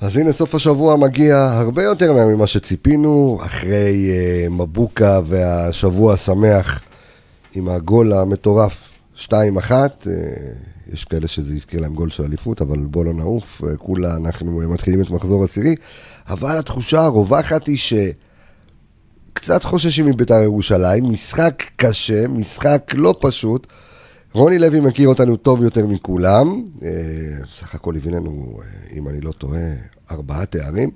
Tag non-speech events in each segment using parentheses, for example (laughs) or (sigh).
אז הנה, סוף השבוע מגיע הרבה יותר ממה שציפינו, אחרי uh, מבוקה והשבוע השמח עם הגול המטורף 2-1. Uh, יש כאלה שזה הזכיר להם גול של אליפות, אבל בוא לא נעוף, uh, כולה אנחנו מתחילים את מחזור עשירי. אבל התחושה הרווחת היא שקצת חוששים מבית"ר ירושלים, משחק קשה, משחק לא פשוט. רוני לוי מכיר אותנו טוב יותר מכולם, בסך הכל הביא לנו, אם אני לא טועה, ארבעה תארים,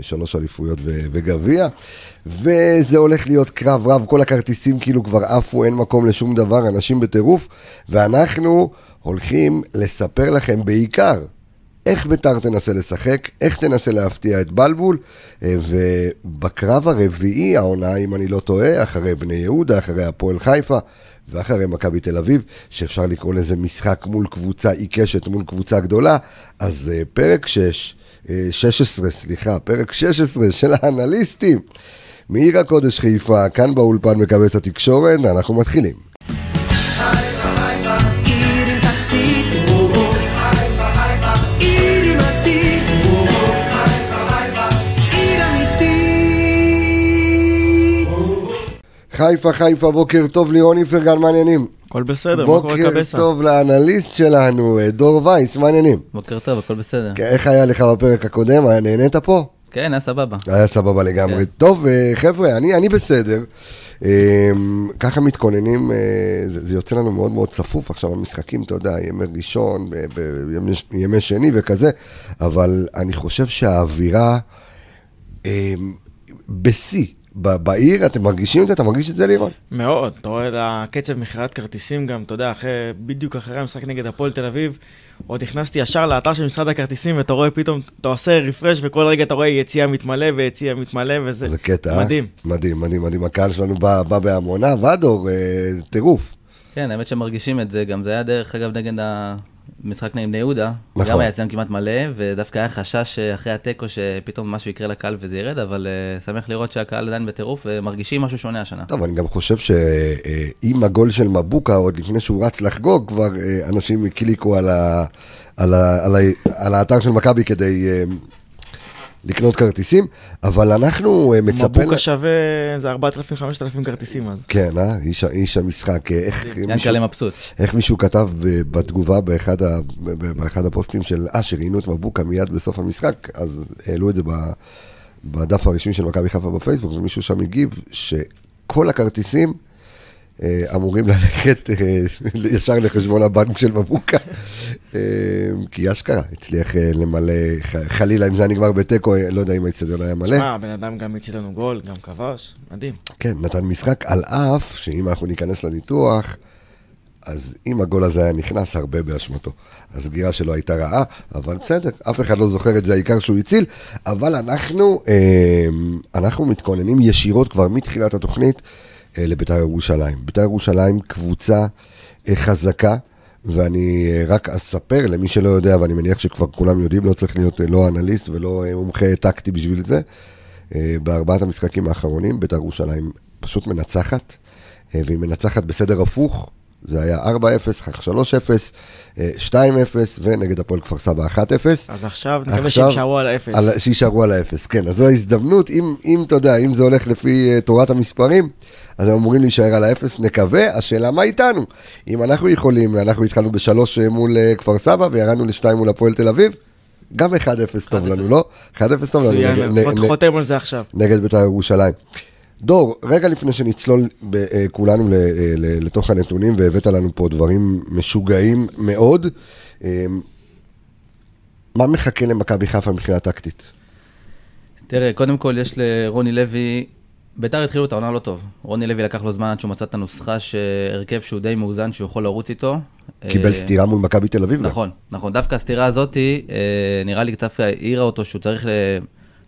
שלוש אליפויות וגביע, וזה הולך להיות קרב רב, כל הכרטיסים כאילו כבר עפו, אין מקום לשום דבר, אנשים בטירוף, ואנחנו הולכים לספר לכם בעיקר איך ביתר תנסה לשחק, איך תנסה להפתיע את בלבול, ובקרב הרביעי, העונה, אם אני לא טועה, אחרי בני יהודה, אחרי הפועל חיפה, ואחרי מכבי תל אביב, שאפשר לקרוא לזה משחק מול קבוצה עיקשת, מול קבוצה גדולה, אז פרק 6, 16, סליחה, פרק 16 של האנליסטים מעיר הקודש חיפה, כאן באולפן מקבץ התקשורת, אנחנו מתחילים. חיפה, חיפה, בוקר טוב לירון איפרגן, מה העניינים? הכל בסדר, מה קורה קבסה? בוקר טוב לאנליסט שלנו, דור וייס, מה העניינים? בוקר טוב, הכל בסדר. איך היה לך בפרק הקודם? היה נהנית פה? כן, היה סבבה. היה סבבה לגמרי. כן. טוב, חבר'ה, אני, אני בסדר. ככה מתכוננים, זה, זה יוצא לנו מאוד מאוד צפוף עכשיו המשחקים, אתה יודע, ימי ראשון, בימי שני וכזה, אבל אני חושב שהאווירה בשיא. בעיר, אתם מרגישים את זה? אתה מרגיש את זה, לירון? מאוד, אתה רואה את הקצב מכירת כרטיסים גם, אתה יודע, אחרי, בדיוק אחרי המשחק נגד הפועל תל אביב, עוד נכנסתי ישר לאתר של משרד הכרטיסים, ואתה רואה פתאום, אתה עושה רפרש, וכל רגע אתה רואה יציאה מתמלא ויציאה מתמלא, וזה זה קטע, מדהים. מדהים, מדהים, מדהים. הקהל שלנו בא, בא בהמונה, ואדור, אה, טירוף. כן, האמת שמרגישים את זה, גם זה היה דרך אגב נגד המשחק נגד בני יהודה, נכון. גם היה אצלם כמעט מלא, ודווקא היה חשש אחרי התיקו שפתאום משהו יקרה לקהל וזה ירד, אבל uh, שמח לראות שהקהל עדיין בטירוף ומרגישים משהו שונה השנה. טוב, אני גם חושב שעם הגול של מבוקה, עוד לפני שהוא רץ לחגוג, כבר אה, אנשים קליקו על, ה, על, ה, על, ה, על האתר של מכבי כדי אה, לקנות כרטיסים, אבל אנחנו אה, מצפים... מבוקה שווה איזה 4,000-5,000 כרטיסים אז. כן, אה? איש, איש המשחק. אה, איך מישהו, מבסוט. איך מישהו כתב בתגובה באחד, ה, באחד הפוסטים של, אה, שראיינו את מבוקה מיד בסוף המשחק, אז העלו את זה ב, בדף הרשמי של מכבי חיפה בפייסבוק, ומישהו שם הגיב שכל הכרטיסים אמורים ללכת אה, (laughs) ישר לחשבון הבנק של מבוקה, אה, כי אשכרה הצליח אה, למלא, חלילה אם זה היה נגמר בתיקו, אה, לא יודע אם האצטדיון היה מלא. שמע, הבן אדם גם הציל לנו גול, גם כבש, מדהים. כן, נתן משחק, על אף שאם אנחנו ניכנס לניתוח, אז אם הגול הזה היה נכנס, הרבה באשמתו. הסגירה שלו הייתה רעה, אבל בסדר, אף אחד לא זוכר את זה, העיקר שהוא הציל. אבל אנחנו, אה, אנחנו מתכוננים ישירות כבר מתחילת התוכנית אה, לבית"ר ירושלים. בית"ר ירושלים קבוצה אה, חזקה. ואני אה, רק אספר למי שלא יודע, ואני מניח שכבר כולם יודעים, לא צריך להיות אה, לא אנליסט ולא אה, מומחה טקטי בשביל זה. אה, בארבעת המשחקים האחרונים, בית"ר ירושלים פשוט מנצחת, אה, והיא מנצחת בסדר הפוך. זה היה 4-0, אחר כך 3-0, אה, 2-0, ונגד הפועל כפר סבא 1-0. אז עכשיו נקווה עכשיו, שהם יישארו על האפס. על- שיישארו על האפס, כן. אז זו ההזדמנות, אם, אם אתה יודע, אם זה הולך לפי תורת המספרים, אז הם אמורים להישאר על האפס, נקווה, השאלה מה איתנו? אם אנחנו יכולים, אנחנו התחלנו בשלוש אה, מול uh, כפר סבא, וירדנו לשתיים מול הפועל תל אביב, גם 1-0 טוב 1-0. לנו, לא? 1-0 טוב לנו מצוין, חותם על זה עכשיו. נגד בית"ר ירושלים. דור, רגע לפני שנצלול אה, כולנו אה, לתוך הנתונים, והבאת לנו פה דברים משוגעים מאוד, אה, מה מחכה למכבי חיפה מבחינה טקטית? תראה, קודם כל יש לרוני לוי, ביתר התחילו את העונה לא טוב. רוני לוי לקח לו זמן עד שהוא מצא את הנוסחה שהרכב שהוא די מאוזן, שהוא יכול לרוץ איתו. קיבל אה, סטירה מול מכבי תל אביב? נכון, נכון. דווקא הסתירה הזאתי, אה, נראה לי דווקא העירה אותו שהוא צריך ל...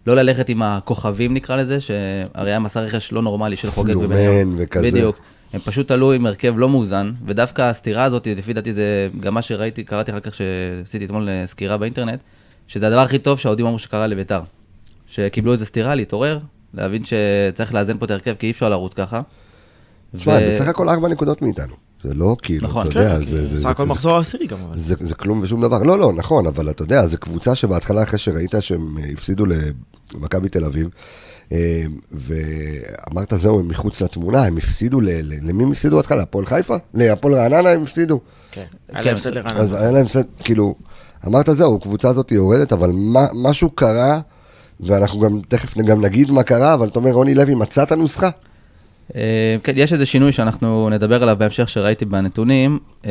לא ללכת עם הכוכבים נקרא לזה, שהרי היה מסע רכש לא נורמלי של חוגג פלומן ובניון. וכזה. בדיוק. הם פשוט עלו עם הרכב לא מאוזן, ודווקא הסתירה הזאת, לפי דעתי זה גם מה שראיתי, קראתי אחר כך שעשיתי אתמול אה, סקירה באינטרנט, שזה הדבר הכי טוב שהאוהדים אמרו שקרה לביתר. שקיבלו איזה סתירה, להתעורר, להבין שצריך לאזן פה את ההרכב, כי אי אפשר לרוץ ככה. תשמע, ו- בסך הכל ארבע נקודות מאיתנו. זה לא כאילו, נכון, אתה כן, יודע, זה... זה- סך זה- הכל מחזור העשירי גם, אבל. זה, זה כלום ושום דבר. לא, לא, נכון, אבל אתה יודע, זו קבוצה שבהתחלה, אחרי שראית שהם אה, הפסידו למכבי תל אביב, אה, ואמרת, זהו, הם מחוץ לתמונה, הם הפסידו, ל, ל, למי הם הפסידו בהתחלה? הפועל חיפה? להפועל רעננה הם הפסידו. כן, היה כן. להם הפסד אז לרעננה. היה להם סט, כאילו, אמרת, זהו, הקבוצה הזאת יורדת, אבל מה, משהו קרה, ואנחנו גם תכף גם נגיד מה קרה, אבל אתה אומר, רוני לוי מצא את הנוסחה? אה, כן, יש איזה שינוי שאנחנו נדבר עליו בהמשך שראיתי בנתונים. אה,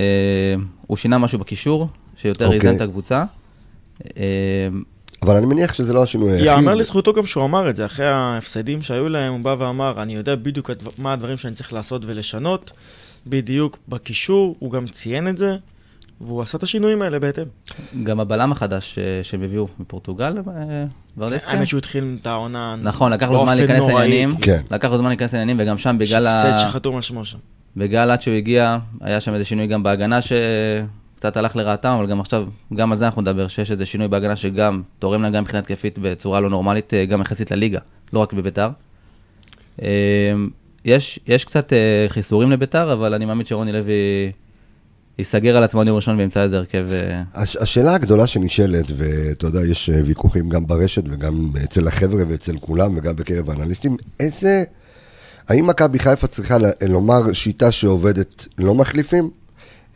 הוא שינה משהו בקישור, שיותר אוקיי. איזן את הקבוצה. אה, אבל אני מניח שזה לא השינוי היחיד. יאמר לזכותו גם שהוא אמר את זה, אחרי ההפסדים שהיו להם, הוא בא ואמר, אני יודע בדיוק מה הדברים שאני צריך לעשות ולשנות, בדיוק בקישור, הוא גם ציין את זה, והוא עשה את השינויים האלה בהתאם. גם הבלם החדש אה, שהם הביאו מפורטוגל, אה, ורדסקה. האמת שהוא התחיל את העונה נכון, לקח לו זמן להיכנס. לעניינים. כן. לקח לו זמן להיכנס לעניינים, וגם שם בגלל ה... הפסד שחתום על שמו שם. בגלל עד שהוא הגיע, היה שם איזה שינוי גם בהגנה שקצת הלך לרעתם, אבל גם עכשיו, גם על זה אנחנו נדבר, שיש איזה שינוי בהגנה שגם תורם לה גם מבחינה התקפית בצורה לא נורמלית, אה, גם יחסית לליגה, לא רק בביתר. יש, יש קצת חיסורים לביתר, אבל אני מאמין שרוני לוי ייסגר על עצמו יום ראשון וימצא איזה הרכב... אה, הש- השאלה הגדולה שנשאלת, ואתה יודע, יש אה, ויכוחים גם ברשת וגם אצל החבר'ה ואצל כולם וגם בקרב האנליסטים, איזה... האם מכבי חיפה צריכה לומר שיטה שעובדת לא מחליפים?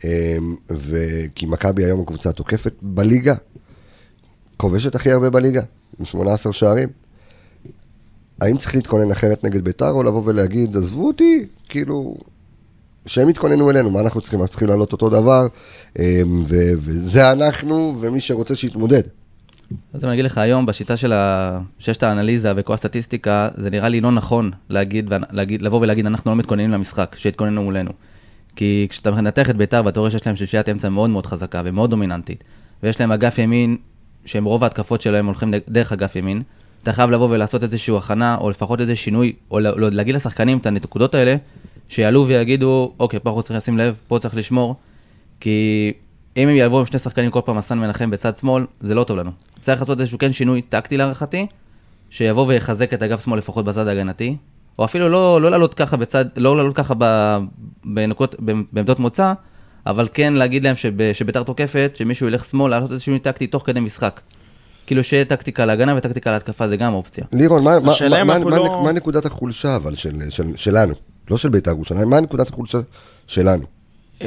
אה, ו- כי מכבי היום קבוצה תוקפת בליגה, כובשת הכי הרבה בליגה, עם 18 שערים. האם צריך להתכונן אחרת נגד ביתר, או לבוא ולהגיד, עזבו אותי, כאילו, שהם יתכוננו אלינו, מה אנחנו צריכים? אנחנו צריכים לעלות אותו דבר, אה, ו- וזה אנחנו, ומי שרוצה שיתמודד. אז אני אגיד לך, היום בשיטה של את האנליזה וכל הסטטיסטיקה, זה נראה לי לא נכון להגיד, להגיד, לבוא ולהגיד, אנחנו לא מתכוננים למשחק, שיתכוננו מולנו. כי כשאתה מנתח את ביתר ואתה רואה שיש להם שלישיית אמצע מאוד מאוד חזקה ומאוד דומיננטית, ויש להם אגף ימין, שהם רוב ההתקפות שלהם הולכים דרך אגף ימין, אתה חייב לבוא ולעשות איזושהי הכנה, או לפחות איזה שינוי, או לא- להגיד לשחקנים את הנקודות האלה, שיעלו ויגידו, אוקיי, פה אנחנו צריכים לשים לב, פה צריך לשמור, כי אם הם יבואו עם שני שחקנים כל פעם מסן מנחם בצד שמאל, זה לא טוב לנו. צריך לעשות איזשהו כן שינוי טקטי להערכתי, שיבוא ויחזק את אגף שמאל לפחות בצד ההגנתי, או אפילו לא, לא לעלות ככה בצד, לא לעלות ככה ב, בנקות, בעמדות מוצא, אבל כן להגיד להם שב, שביתר תוקפת, שמישהו ילך שמאל, לעשות איזשהו שינוי טקטי תוך כדי משחק. כאילו שיהיה טקטיקה להגנה וטקטיקה להתקפה, זה גם אופציה. לירון, מה, מה, מה, לא- מה נקודת החולשה אבל של, של, שלנו? לא של בית"ר ירושלים, מה נקודת החולשה שלנו? אמ,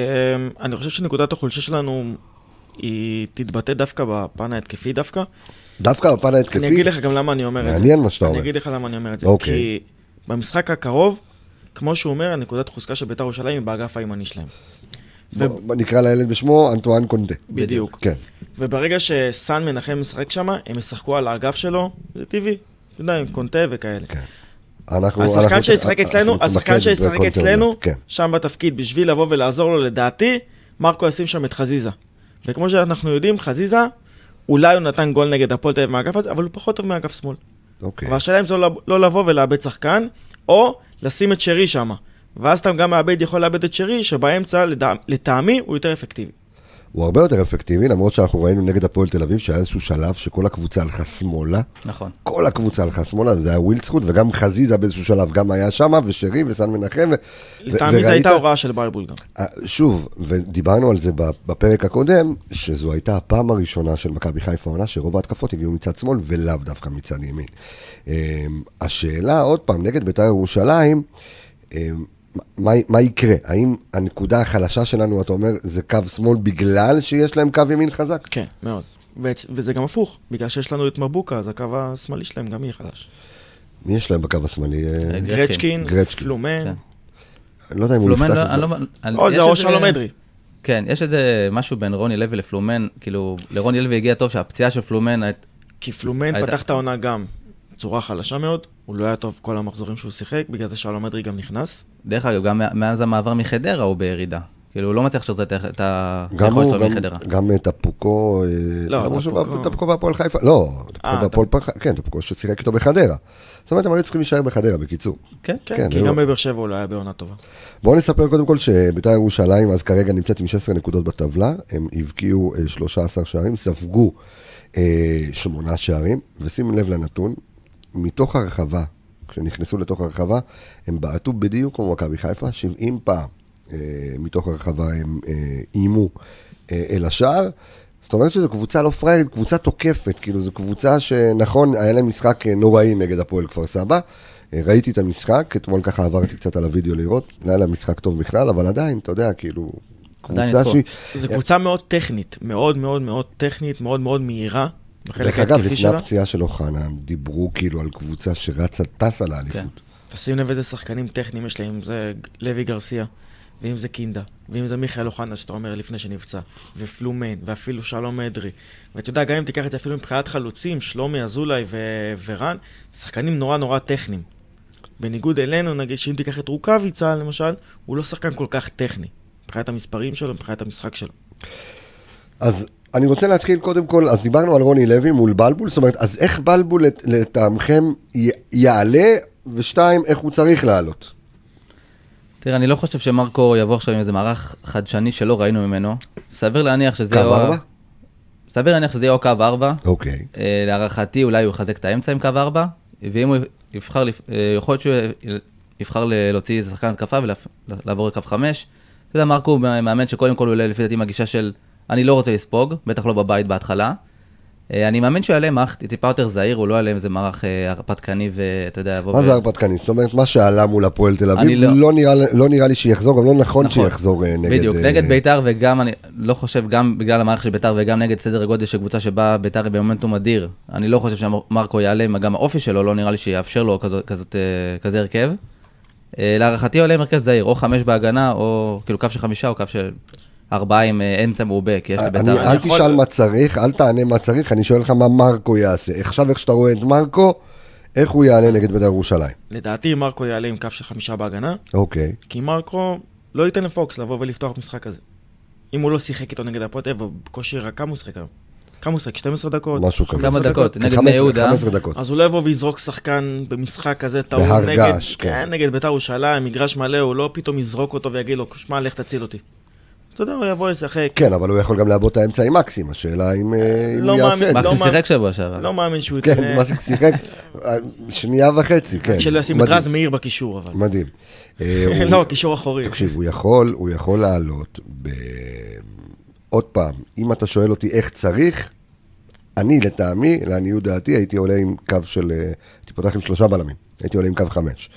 אני חושב שנקודת החולשה שלנו היא תתבטא דווקא בפן ההתקפי דווקא. דווקא בפן ההתקפי? אני אגיד לך גם למה אני אומר את זה. מעניין מה שאתה אומר. אני אגיד לך למה אני אומר את זה. אוקיי. כי במשחק הקרוב, כמו שהוא אומר, הנקודת חוזקה של בית"ר ירושלים היא באגף הימני שלהם. ו- נקרא לילד בשמו אנטואן קונטה. בדיוק. כן. וברגע שסאן מנחם משחק שם, הם ישחקו על האגף שלו, זה טבעי. אתה יודע, עם קונטה וכאלה. כן. אנחנו, השחקן שישחק אצלנו, השחקן שישחק אצלנו, כן. שם בתפקיד, בשביל לבוא ולעזור לו, לדעתי, מרקו ישים שם את חזיזה. וכמו שאנחנו יודעים, חזיזה, אולי הוא נתן גול נגד הפועל תל אביב מהאגף הזה, אבל הוא פחות טוב מאגף שמאל. אוקיי. אבל השאלה אם זה לא, לא לבוא ולאבד שחקן, או לשים את שרי שם. ואז אתה גם מאבד, יכול לאבד את שרי, שבאמצע, לטעמי, הוא יותר אפקטיבי. הוא הרבה יותר אפקטיבי, למרות שאנחנו ראינו נגד הפועל תל אביב שהיה איזשהו שלב שכל הקבוצה הלכה שמאלה. נכון. כל הקבוצה הלכה שמאלה, זה היה ווילדסקוט, וגם חזיזה באיזשהו שלב גם היה שם, ושרי וסאן מנחם. לטעמי זו הייתה הוראה של בלבול גם. אה, שוב, ודיברנו על זה בפרק הקודם, שזו הייתה הפעם הראשונה של מכבי חיפה העונה, שרוב ההתקפות הגיעו מצד שמאל ולאו דווקא מצד ימין. אה, השאלה, עוד פעם, נגד בית"ר ירושלים, אה, מה, מה יקרה? האם הנקודה החלשה שלנו, אתה אומר, זה קו שמאל בגלל שיש להם קו ימין חזק? כן, מאוד. ו- וזה גם הפוך, בגלל שיש לנו את מבוקה, אז הקו השמאלי שלהם גם יהיה חלש. מי יש להם בקו השמאלי? אה, גרצ'קין. גרצ'קין. פלומן, כן. אני לא יודע אם הוא יפתח לא- את זה. לא... או יש זה או שלום אדרי. כן, יש איזה משהו בין רוני לוי לפלומן, כאילו, לרוני לוי הגיע טוב שהפציעה של פלומן, כי פלומן פתח את העונה גם בצורה חלשה מאוד, הוא לא היה טוב כל המחזורים שהוא שיחק, בגלל זה שלום אדרי גם נכנס. דרך אגב, גם מאז המעבר מחדרה הוא בירידה. כאילו, הוא לא מצליח לשחזר את את היכולת שלו מחדרה. גם את טפוקו, אה, לא, טפוקו- טפוקו בהפועל חיפה, לא, טפוקו אה, בהפועל חיפה, כן, טפוקו ששיחק איתו בחדרה. זאת אומרת, הם היו צריכים להישאר בחדרה, בקיצור. כן, כן, כן, כי גם בבאר שבע הוא לא היה בעונה טובה. בואו נספר קודם כל שבית"ר ירושלים אז כרגע נמצאת עם 16 נקודות בטבלה, הם הבקיעו אה, 13 שערים, ספגו אה, שמונה שערים, ושימו לב לנתון, מתוך הרחבה, כשנכנסו לתוך הרחבה, הם בעטו בדיוק כמו מכבי חיפה, 70 פעם. אה, מתוך הרחבה הם אה, איימו אה, אל השער. זאת אומרת שזו קבוצה לא פראיירית, קבוצה תוקפת, כאילו זו קבוצה שנכון, היה להם משחק אה, נוראי נגד הפועל כפר סבא. אה, ראיתי את המשחק, אתמול ככה עברתי קצת על הוידאו לראות, לא היה להם משחק טוב בכלל, אבל עדיין, אתה יודע, כאילו, קבוצה. שהיא... זו קבוצה מאוד טכנית, מאוד מאוד מאוד טכנית, מאוד מאוד מהירה. דרך אגב, לפני. הפציעה של אוחנה, דיברו כאילו על קבוצה שרצה, טסה לאליפות. תשים לב איזה שחקנים טכניים יש להם, אם זה לוי גרסיה, ואם זה קינדה, ואם זה מיכאל אוחנה, שאתה אומר לפני שנפצע, ופלומן, ואפילו שלום אדרי. ואתה יודע, גם אם תיקח את זה אפילו מבחינת חלוצים, שלומי, אזולאי ו- ורן, שחקנים נורא נורא טכניים. בניגוד אלינו, נגיד שאם תיקח את רוקאביצה, למשל, הוא לא שחקן כל כך טכני. מבחינת המספרים שלו, מבחינת המשחק שלו. אז אני רוצה להתחיל קודם כל, אז דיברנו על רוני לוי מול בלבול, זאת אומרת, אז איך בלבול לט- לטעמכם יעלה, ושתיים, איך הוא צריך לעלות? תראה, אני לא חושב שמרקו יבוא עכשיו עם איזה מערך חדשני שלא ראינו ממנו. סביר להניח שזה... קו או- ארבע? סביר להניח שזה יהיה או קו 4. אוקיי. להערכתי אולי הוא יחזק את האמצע עם קו 4, ואם הוא יבחר, אה, יכול להיות שהוא יבחר להוציא איזה שחקן התקפה ולעבור לקו 5. אתה יודע, מרקו הוא מאמן שקודם כל הוא עולה לפי דעתי עם הגישה של אני לא רוצה לספוג, בטח לא בבית בהתחלה. אה, אני מאמין שהוא יעלה מערך טיפה יותר זהיר, הוא לא יעלה עם איזה מערך אה, הרפתקני ואתה יודע, יבוא... מה זה הרפתקני? זאת אומרת, מה שעלה מול הפועל תל אביב, לא- לא נראה- לא נראה לי שיחזור, גם לא נכון נכון. שיחזור אה, נגד... בדיוק, נגד ביתר וגם, אני לא חושב, גם בגלל המערכת של ביתר וגם נגד סדר גודל של קבוצה שבה ביתר היא במומנטום אדיר, אני לא חושב שמרקו יעלה, גם האופי שלו לא נראה לי שיאפשר לו כזה הרכב. להערכתי עולה עם הרכב זהיר, או חמש בהגנה, או כאילו קו של חמישה, או קו של ארבעה עם אה, אמצע מעובה, כי יש אני, לביתר... אל תשאל מה צריך, אל תענה מה צריך, אני שואל לך מה מרקו יעשה. עכשיו, איך שאתה רואה את מרקו, איך הוא יעלה נגד בית"ר ירושלים? לדעתי מרקו יעלה עם קו של חמישה בהגנה, אוקיי. כי מרקו לא ייתן לפוקס לבוא ולפתוח משחק כזה. אם הוא לא שיחק איתו נגד הפועל תל בקושי רק כמה הוא שיחק היום? כמה הוא שיחק? 12 דקות? משהו כזה. כמה 15 דקות, נגד 15 בני יהודה. 15 דקות. אז הוא לא יבוא ויזרוק שחקן במשחק כזה טעון בהרגש, נגד, כן. כן, נגד בית"ר ירושלים, מגרש מלא, הוא לא פתאום יזרוק אותו ויגיד לו, שמע, לך תציל אותי. אתה יודע, הוא יבוא לשחק. כן, אבל הוא יכול גם לעבוד את האמצע עם מקסים, השאלה אם אה, אם לא הוא יעשה מאמין, את זה. לא מקסים מה- שיחק שבוע שעבר. לא מאמין שהוא ייתן... כן, מה זה שיחק? אה, שנייה וחצי, כן. שלא ישים את רז מאיר בקישור, אבל. מדהים. אה, (laughs) לא, קישור אחורי. תקשיב, הוא יכול, הוא יכול לעלות ב... עוד פעם, אם אתה שואל אותי איך צריך, אני לטעמי, לעניות דעתי, הייתי עולה עם קו של... אה, הייתי פותח עם שלושה בלמים, הייתי עולה עם קו חמש.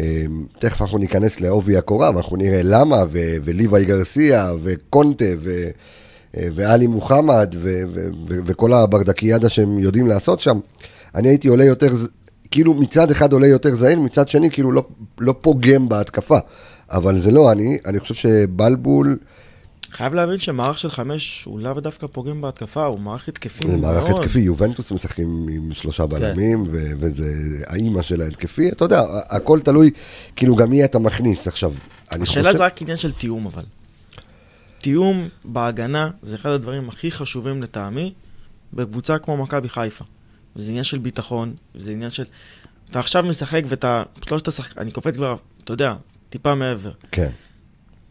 אה, תכף אנחנו ניכנס לעובי הקורה, ואנחנו נראה למה, ו- וליוואי גרסיה, וקונטה, ו- ואלי מוחמד, ו- ו- ו- וכל הברדקיאדה שהם יודעים לעשות שם. אני הייתי עולה יותר, כאילו מצד אחד עולה יותר זהיר, מצד שני כאילו לא, לא פוגם בהתקפה. אבל זה לא אני, אני חושב שבלבול חייב להבין שמערך של חמש הוא לאו דווקא פוגם בהתקפה, הוא מערך התקפי זה מאוד. מערך התקפי, יובנטוס משחקים עם שלושה בלמים, ו- וזה האימא של ההתקפי, אתה יודע, הכל תלוי, כאילו גם מי אתה מכניס. עכשיו, השאלה חושב... זה רק עניין של תיאום אבל. תיאום בהגנה זה אחד הדברים הכי חשובים לטעמי בקבוצה כמו מכבי חיפה. זה עניין של ביטחון, זה עניין של... אתה עכשיו משחק ואתה... שלושת השחק... אני קופץ כבר, אתה יודע, טיפה מעבר. כן.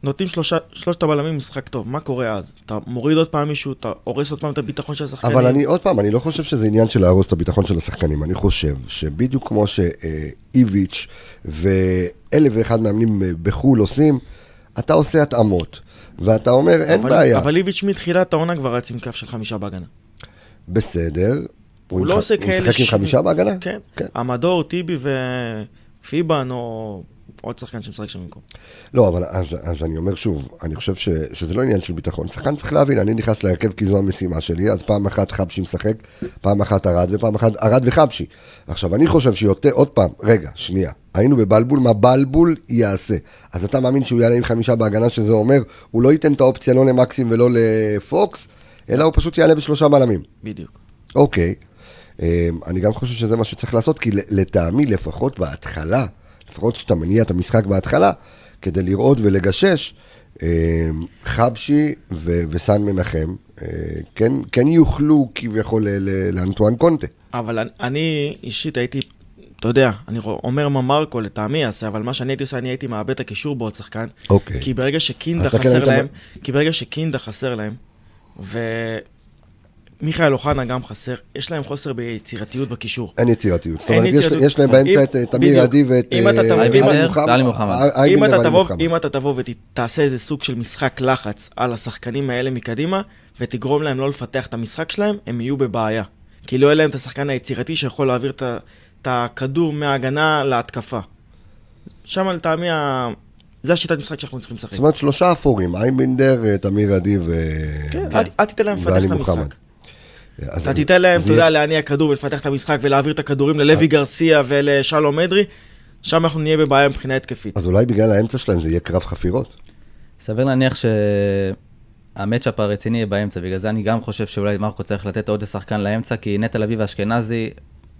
נותנים שלושה, שלושת הבלמים משחק טוב, מה קורה אז? אתה מוריד עוד פעם מישהו, אתה הורס עוד פעם את הביטחון של השחקנים. אבל אני, עוד פעם, אני לא חושב שזה עניין של להרוס את הביטחון של השחקנים. אני חושב שבדיוק כמו שאיביץ' ואלף ואחד מאמנים בחו"ל עושים, אתה עושה התאמות. ואתה אומר, אין אבל, בעיה, אבל איביץ' מתחילת העונה כבר רץ עם כף של חמישה בהגנה. בסדר. הוא עם לא ח- עושה הוא כאלה... משחק עם ש- חמישה בהגנה? כן. כן. המדור, טיבי ופיבן, או עוד שחקן שמשחק שם במקום. לא, אבל אז, אז אני אומר שוב, אני חושב ש, שזה לא עניין של ביטחון. שחקן צריך להבין, אני נכנס להרכב כי זו המשימה שלי, אז פעם אחת חבשי משחק, פעם אחת ארד ופעם אחת ארד וחבשי. עכשיו, אני חושב שיותר, עוד פעם, רגע, שנייה, היינו בבלבול, מה בלבול יעשה? אז אתה מאמין שהוא יעלה עם חמישה בהגנה, שזה אומר, הוא לא ייתן את האופציה לא למקסים ולא לפוקס, אלא הוא פשוט יעלה בשלושה בלמים. בדיוק. אוקיי. אה, אני גם חושב שזה מה שצריך לעשות, כי לטעמי, לפחות בהתחלה, לפחות כשאתה מניע את המשחק בהתחלה, כדי לראות ולגשש, אה, חבשי ו- וסן מנחם, אה, כן, כן יוכלו כביכול לאנטואן קונטה. אבל אני- אישית הייתי, אתה יודע, אני אומר מה מרקו לטעמי יעשה, אבל מה שאני הייתי עושה, אני הייתי מאבד את הקישור בעוד שחקן. אוקיי. כי ברגע שקינדה כן חסר להם, כי ברגע שקינדה חסר להם, מיכאל אוחנה גם חסר, יש להם חוסר ביצירתיות בקישור. אין יצירתיות. זאת אומרת, יש- להם באמצע את תמיר. עדי ואת אה, עלי מוחמד. מוחמד. אם אתה, תבוא, מוחמד. ותעשה איזה סוג של משחק לחץ על השחקנים האלה מקדימה, ותגרום להם לא לפתח את המשחק שלהם, הם יהיו בבעיה. כי לא יהיה להם את השחקן היצירתי שיכול להעביר את הכדור מההגנה להתקפה. שם לטעמי, ה- זה השיטת משחק שאנחנו צריכים לשחק. זאת אומרת, שלושה אפורים, אייבינדר, אה, תמיר עדי ו... כן, אל תיתן להם לפתח את מוחמד. המשחק. אז אתה תיתן להם, אתה יודע, להניע כדור ולפתח את המשחק ולהעביר את הכדורים ללוי גרסיה ולשלום אדרי, שם אנחנו נהיה בבעיה מבחינה התקפית. אז אולי בגלל האמצע שלהם זה יהיה קרב חפירות? סביר להניח שהמצ'אפ הרציני יהיה באמצע, בגלל זה אני גם חושב שאולי מרקו צריך לתת עוד שחקן לאמצע, כי נטע לביא ואשכנזי,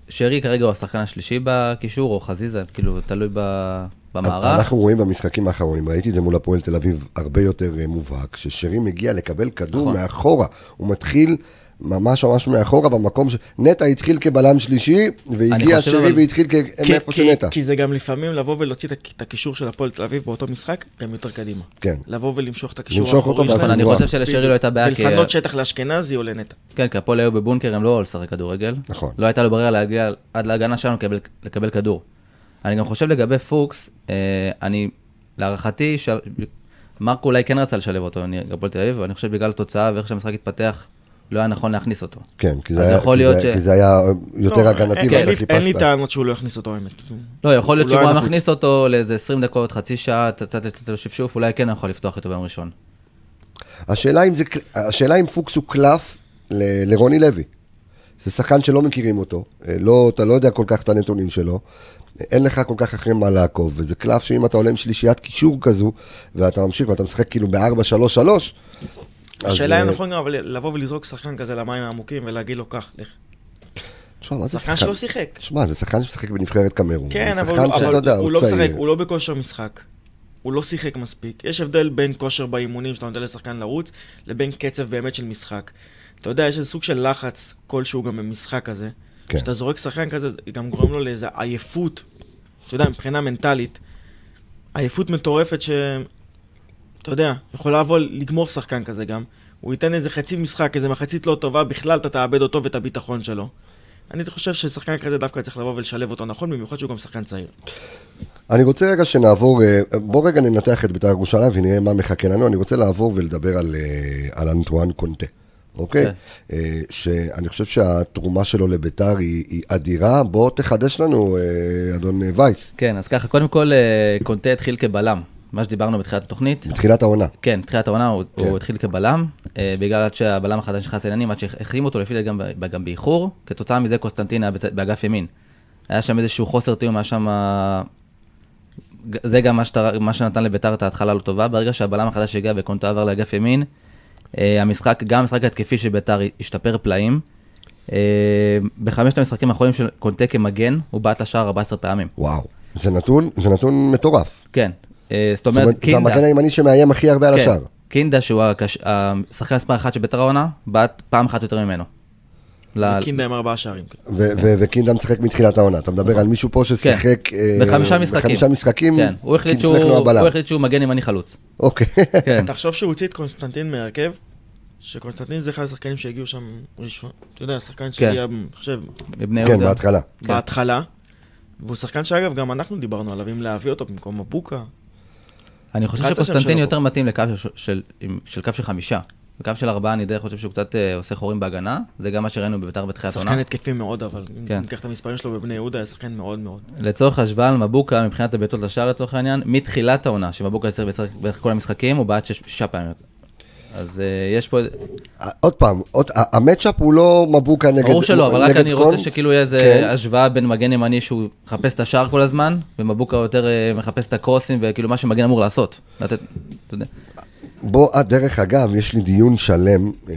שרי כרגע הוא השחקן השלישי בקישור, או חזיזה, כאילו, תלוי ב- במערך. אנחנו רואים במשחקים האחרונים, ראיתי את זה מול הפועל תל אביב הרבה יותר אה, מובהק, ששרי מגיע לקבל כדור נכון. מאחורה, הוא מתחיל ממש ממש מאחורה במקום ש... נטע התחיל כבלם שלישי, והגיע שרי אבל- והתחיל כ- כי- מאיפה כי- שנטע. כי זה גם לפעמים לבוא ולהוציא את- הקישור של הפועל תל אביב באותו משחק, גם יותר קדימה. כן. לבוא ולמשוך את הקישור למשוך אותו האחורי ואז נכון, שלהם. אני גבוהה. חושב שלשרי לא הייתה בעיה, כי... ולפנות שטח לאשכנזי או לנטע. כן, כי הפועל היו בבונקר, הם לא לשחק כדורגל. נכון. לא הייתה לו ברירה להגיע עד להגנה שלנו לקבל, לקבל כדור. אני גם חושב לגבי פוקס, אה, אני, להערכתי, ש... מרקו אולי כן רצה לשלב אותו, אני הפועל תל אביב, אבל אני חושב שבגלל התוצאה ואיך שהמשחק התפתח, לא היה נכון להכניס אותו. כן, כי זה היה- כי להיות זה- ש- כי זה היה יותר לא, הגנתי אין- ואתה אין לי- אין לי חיפשת. טענות שהוא לא יכניס אותו, האמת. לא, יכול להיות לא שהוא היה. מכניס אותו לאיזה 20 דקות, חצי שעה, לתת לו שפשוף, אולי כן יכול לפתוח איתו ביום ראשון. השאלה אם, זה, קל- השאלה אם פוקס הוא קלף ל- לרוני לוי. זה שחקן שלא מכירים אותו, אה, לא, אתה לא יודע כל כך את הנתונים שלו, אין לך כל כך אחרי מה לעקוב, וזה קלף שאם אתה עולה עם שלישיית קישור כזו, ואתה ממשיך ואתה משחק כאילו ב-4-3-3, אז, השאלה אם אה, נכון גם אבל לבוא ולזרוק שחקן כזה למים העמוקים ולהגיד לו, קח, לך. תשמע, מה זה שחקן שלא שיחק. תשמע, זה שחקן שמשחק בנבחרת קמרון. כן, אבל שחקן הוא- אבל יודע, הוא הוא לא משחק. הוא לא בכושר משחק. הוא לא שיחק מספיק. יש הבדל בין כושר באימונים שאתה נותן לשחקן לרוץ, לבין קצב באמת של משחק. אתה יודע, יש איזה סוג של לחץ כלשהו גם במשחק הזה. כן. כשאתה זורק שחקן כזה, זה גם גורם לו לאיזה עייפות, אתה יודע, מבחינה מנטלית, עייפות מטורפת ש... אתה יודע, יכולה לבוא לגמור שחקן כזה גם. הוא ייתן איזה חצי משחק, איזה מחצית לא טובה, בכלל אתה תאבד אותו ואת הביטחון שלו. אני חושב ששחקן כזה דווקא צריך לבוא ולשלב אותו נכון, במיוחד שהוא גם שחקן צעיר. אני רוצה רגע שנעבור, אה, בוא רגע ננתח את בית"ר ירושלים ונראה מה מחכה לנו. אני רוצה לעבור ולדבר על, אה, על אנטואן קונטה, אוקיי? כן. אה, שאני חושב שהתרומה שלו לבית"ר היא, היא אדירה. בוא תחדש לנו, אדון וייס, כן, אז ככה, קודם כל, קונטה התחיל כבלם, מה שדיברנו בתחילת התוכנית. בתחילת העונה. כן, בתחילת העונה הוא, כן. הוא התחיל כבלם, אה, בגלל עד שהבלם החדש נכנס לעניינים, עד שהחרימו אותו לפי דעתי גם, גם באיחור, כתוצאה מזה קוסטנטין היה באגף ימין. היה שם איזשהו חוסר תיאום, היה שם... אה, זה גם מה, שת, מה שנתן לביתר את ההתחלה לא טובה, ברגע שהבלם החדש הגיע וקונטה עבר לאגף ימין, אה, המשחק, גם המשחק ההתקפי של ביתר השתפר פלאים. בחמשת המשחקים האחרונים של קונטה כמגן, הוא בעט לשער 14 פעמים. וואו. זה נתון, זה נתון מטורף. כן, זאת זאת אומרת, אומרת, זה קינדה. המגן הימני שמאיים הכי הרבה על כן, השער. קינדה, שהוא הקש... השחקן מספר אחת של ביתר העונה, בעט פעם אחת יותר ממנו. וקינדה עם ארבעה שערים. ו- ו- וקינדה משחק מתחילת העונה. אתה מדבר על מישהו פה ששיחק... אה, בחמישה משחקים. בחמישה משחקים. כן, הוא החליט שהוא, כן מגן ימני חלוץ. אוקיי. כן, (laughs) תחשוב שהוא הוציא את קונסטנטין מהרכב, שקונסטנטין זה אחד השחקנים שהגיעו שם ראשון, אתה יודע, שחקן שהגיע, אני חושב, בבני כן, יהודה. בהתחלה. כן. בהתחלה, והוא שחקן שאגב, גם אנחנו דיברנו עליו, אם להביא אותו במקום מבוקה. אני חושב שקוסטנטין יותר. מתאים לקו של, של, של קו של חמישה. בקו של ארבעה אני די חושב שהוא קצת אה, עושה חורים בהגנה, זה גם מה שראינו בביתר בתחילת שחקן העונה. התקפי מאוד, אבל אם כן. ניקח את המספרים שלו בבני יהודה, היה שחקן מאוד מאוד. לצורך השוואה על מבוקה, מבחינת הבעיטות לשער לצורך העניין, מתחילת העונה, שמבוקה יצטרך בערך כל המשחקים, הוא בעט שש- שישה פעמים. אז אה, יש פה, עוד פעם, המצ'אפ הוא לא מבוקה נגד ברור שלא, אבל רק אני רוצה. שכאילו יהיה איזה כן. השוואה בין מגן ימני שהוא מחפש את השער כל הזמן, ומבוקה יותר אה, מחפש את הקרוסים, וכאילו מה שמגן אמור לעשות. לתת, אתה יודע. בוא, אה, דרך אגב, יש לי דיון שלם, אה,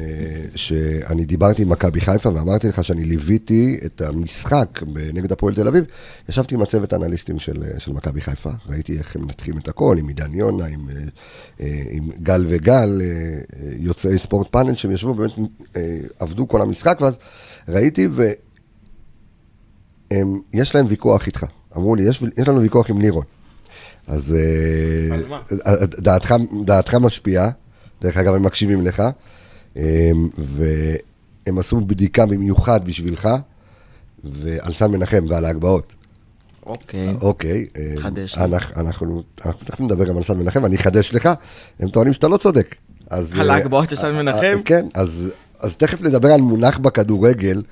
שאני דיברתי עם מכבי חיפה ואמרתי לך שאני ליוויתי את המשחק נגד הפועל תל אביב. ישבתי עם הצוות האנליסטים של, אה, של מכבי חיפה, ראיתי איך הם מנתחים את הכל, עם עידן יונה, עם, עם גל וגל, יוצאי ספורט פאנל, שהם ישבו, באמת עבדו כל המשחק, ואז ראיתי, ויש להם ויכוח איתך. אמרו לי, יש, יש לנו ויכוח עם לירון. אז אה, מה? אה, דעתך, דעתך משפיעה, דרך אגב, הם מקשיבים לך, אה, הם עשו בדיקה במיוחד בשבילך, ועל סן מנחם ועל ההגבהות. אוקיי. אוקיי. אה, חדש. אנחנו, אנחנו, אנחנו תכף נדבר גם על סן מנחם, ואני אחדש לך, הם טוענים שאתה לא צודק. אז, על אה, ההגבהות של סן אה, מנחם? אה, כן, אז, אז תכף נדבר על מונח בכדורגל,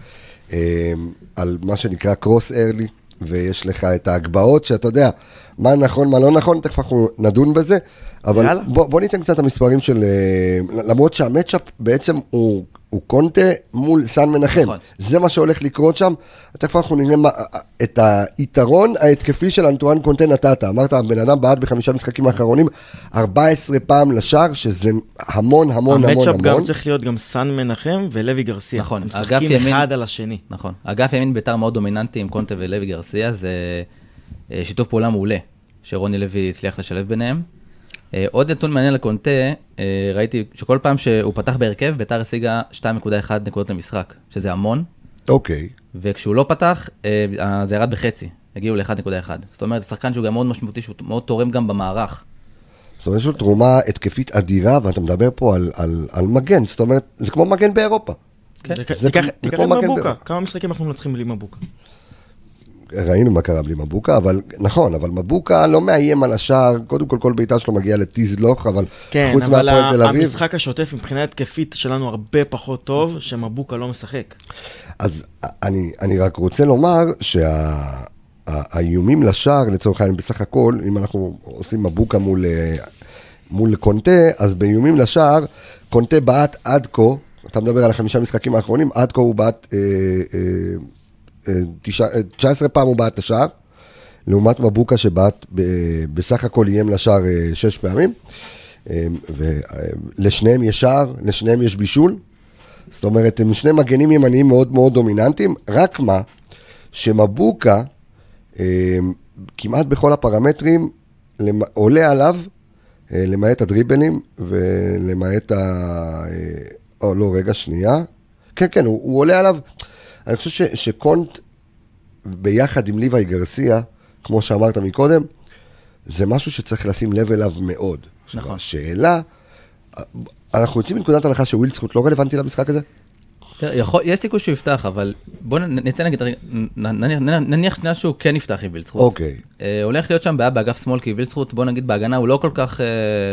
אה, על מה שנקרא קרוס ארלי, ויש לך את ההגבהות, שאתה יודע, מה נכון, מה לא נכון, תכף אנחנו נדון בזה. אבל יאללה. בוא, בוא ניתן קצת את המספרים של... אה, למרות שהמצ'אפ בעצם הוא, הוא קונטה מול סן מנחם. נכון. זה מה שהולך לקרות שם. תכף אנחנו נראה מה, את היתרון ההתקפי של אנטואן קונטה נתת. אמרת, הבן אדם בעט בחמישה משחקים האחרונים 14 פעם לשער, שזה המון, המון, המון, המצ'אפ גם המון. צריך להיות גם סן מנחם ולוי גרסיה. נכון, הם אגף משחקים ימין- אחד על השני. נכון. אגף ימין בית"ר מאוד דומיננטי עם קונטה ולוי גרסיה, זה אה, שיתוף פעולה מעולה, שרוני לוי הצליח לשלב ביניהם. אה, עוד נתון מעניין לקונטה, אה, ראיתי שכל פעם שהוא פתח בהרכב, בית"ר השיגה 2.1 נקודות למשחק, שזה המון, אוקיי. וכשהוא לא פתח, אה, זה ירד בחצי, הגיעו ל-1.1. זאת אומרת, זה שחקן שהוא גם מאוד משמעותי, שהוא מאוד תורם גם במערך. זאת אומרת, יש לו תרומה התקפית אדירה, ואתה מדבר פה על, על, על מגן, זאת אומרת, זה כמו מגן באירופה. זה- זה תיקח כמו- תיקח כמו מגן באירופה. כמה משחקים אנחנו מנצחים בלי מבוקה? ראינו מה קרה בלי מבוקה, אבל נכון, אבל מבוקה לא מאיים על השער, קודם כל כל בעיטה שלו מגיעה לטיזלוך, אבל כן, חוץ אבל מהפועל תל אביב, המשחק השוטף מבחינה התקפית שלנו הרבה פחות טוב, שמבוקה לא משחק. אז אני, אני רק רוצה לומר שהאיומים לשער, לצורך העניין, בסך הכל, אם אנחנו עושים מבוקה מול, אה, מול קונטה, אז באיומים לשער, קונטה בעט עד כה, אתה מדבר על החמישה משחקים האחרונים, עד כה הוא בעט, אה, אה, 19 פעם הוא בעט לשער, לעומת מבוקה שבעט בסך הכל איים לשער אה, שש פעמים. ולשניהם יש שער, לשניהם יש בישול. זאת אומרת, הם שני מגנים ימניים מאוד מאוד דומיננטיים, רק מה, שמבוקה, אה, כמעט בכל הפרמטרים, עולה עליו, אה, למעט הדריבלים ולמעט ה... אה, או, לא, רגע, שנייה. כן, כן, הוא, הוא עולה עליו. אני חושב ש, שקונט, ביחד עם ליוואי גרסיה, כמו שאמרת מקודם, זה משהו שצריך לשים לב אליו מאוד. נכון. השאלה, אנחנו יוצאים מנקודת הנחה שווילדסקוט לא רלוונטי למשחק הזה? תראה, יכול, יש סיכוי שהוא יפתח, אבל בואו ניתן נגיד, נניח, נניח, נניח שנייה שהוא כן יפתח עם וילצחוט. אוקיי. אה, הולך להיות שם בעיה באגף שמאל, כי וילצחוט, בוא נגיד בהגנה, הוא לא כל כך... אה,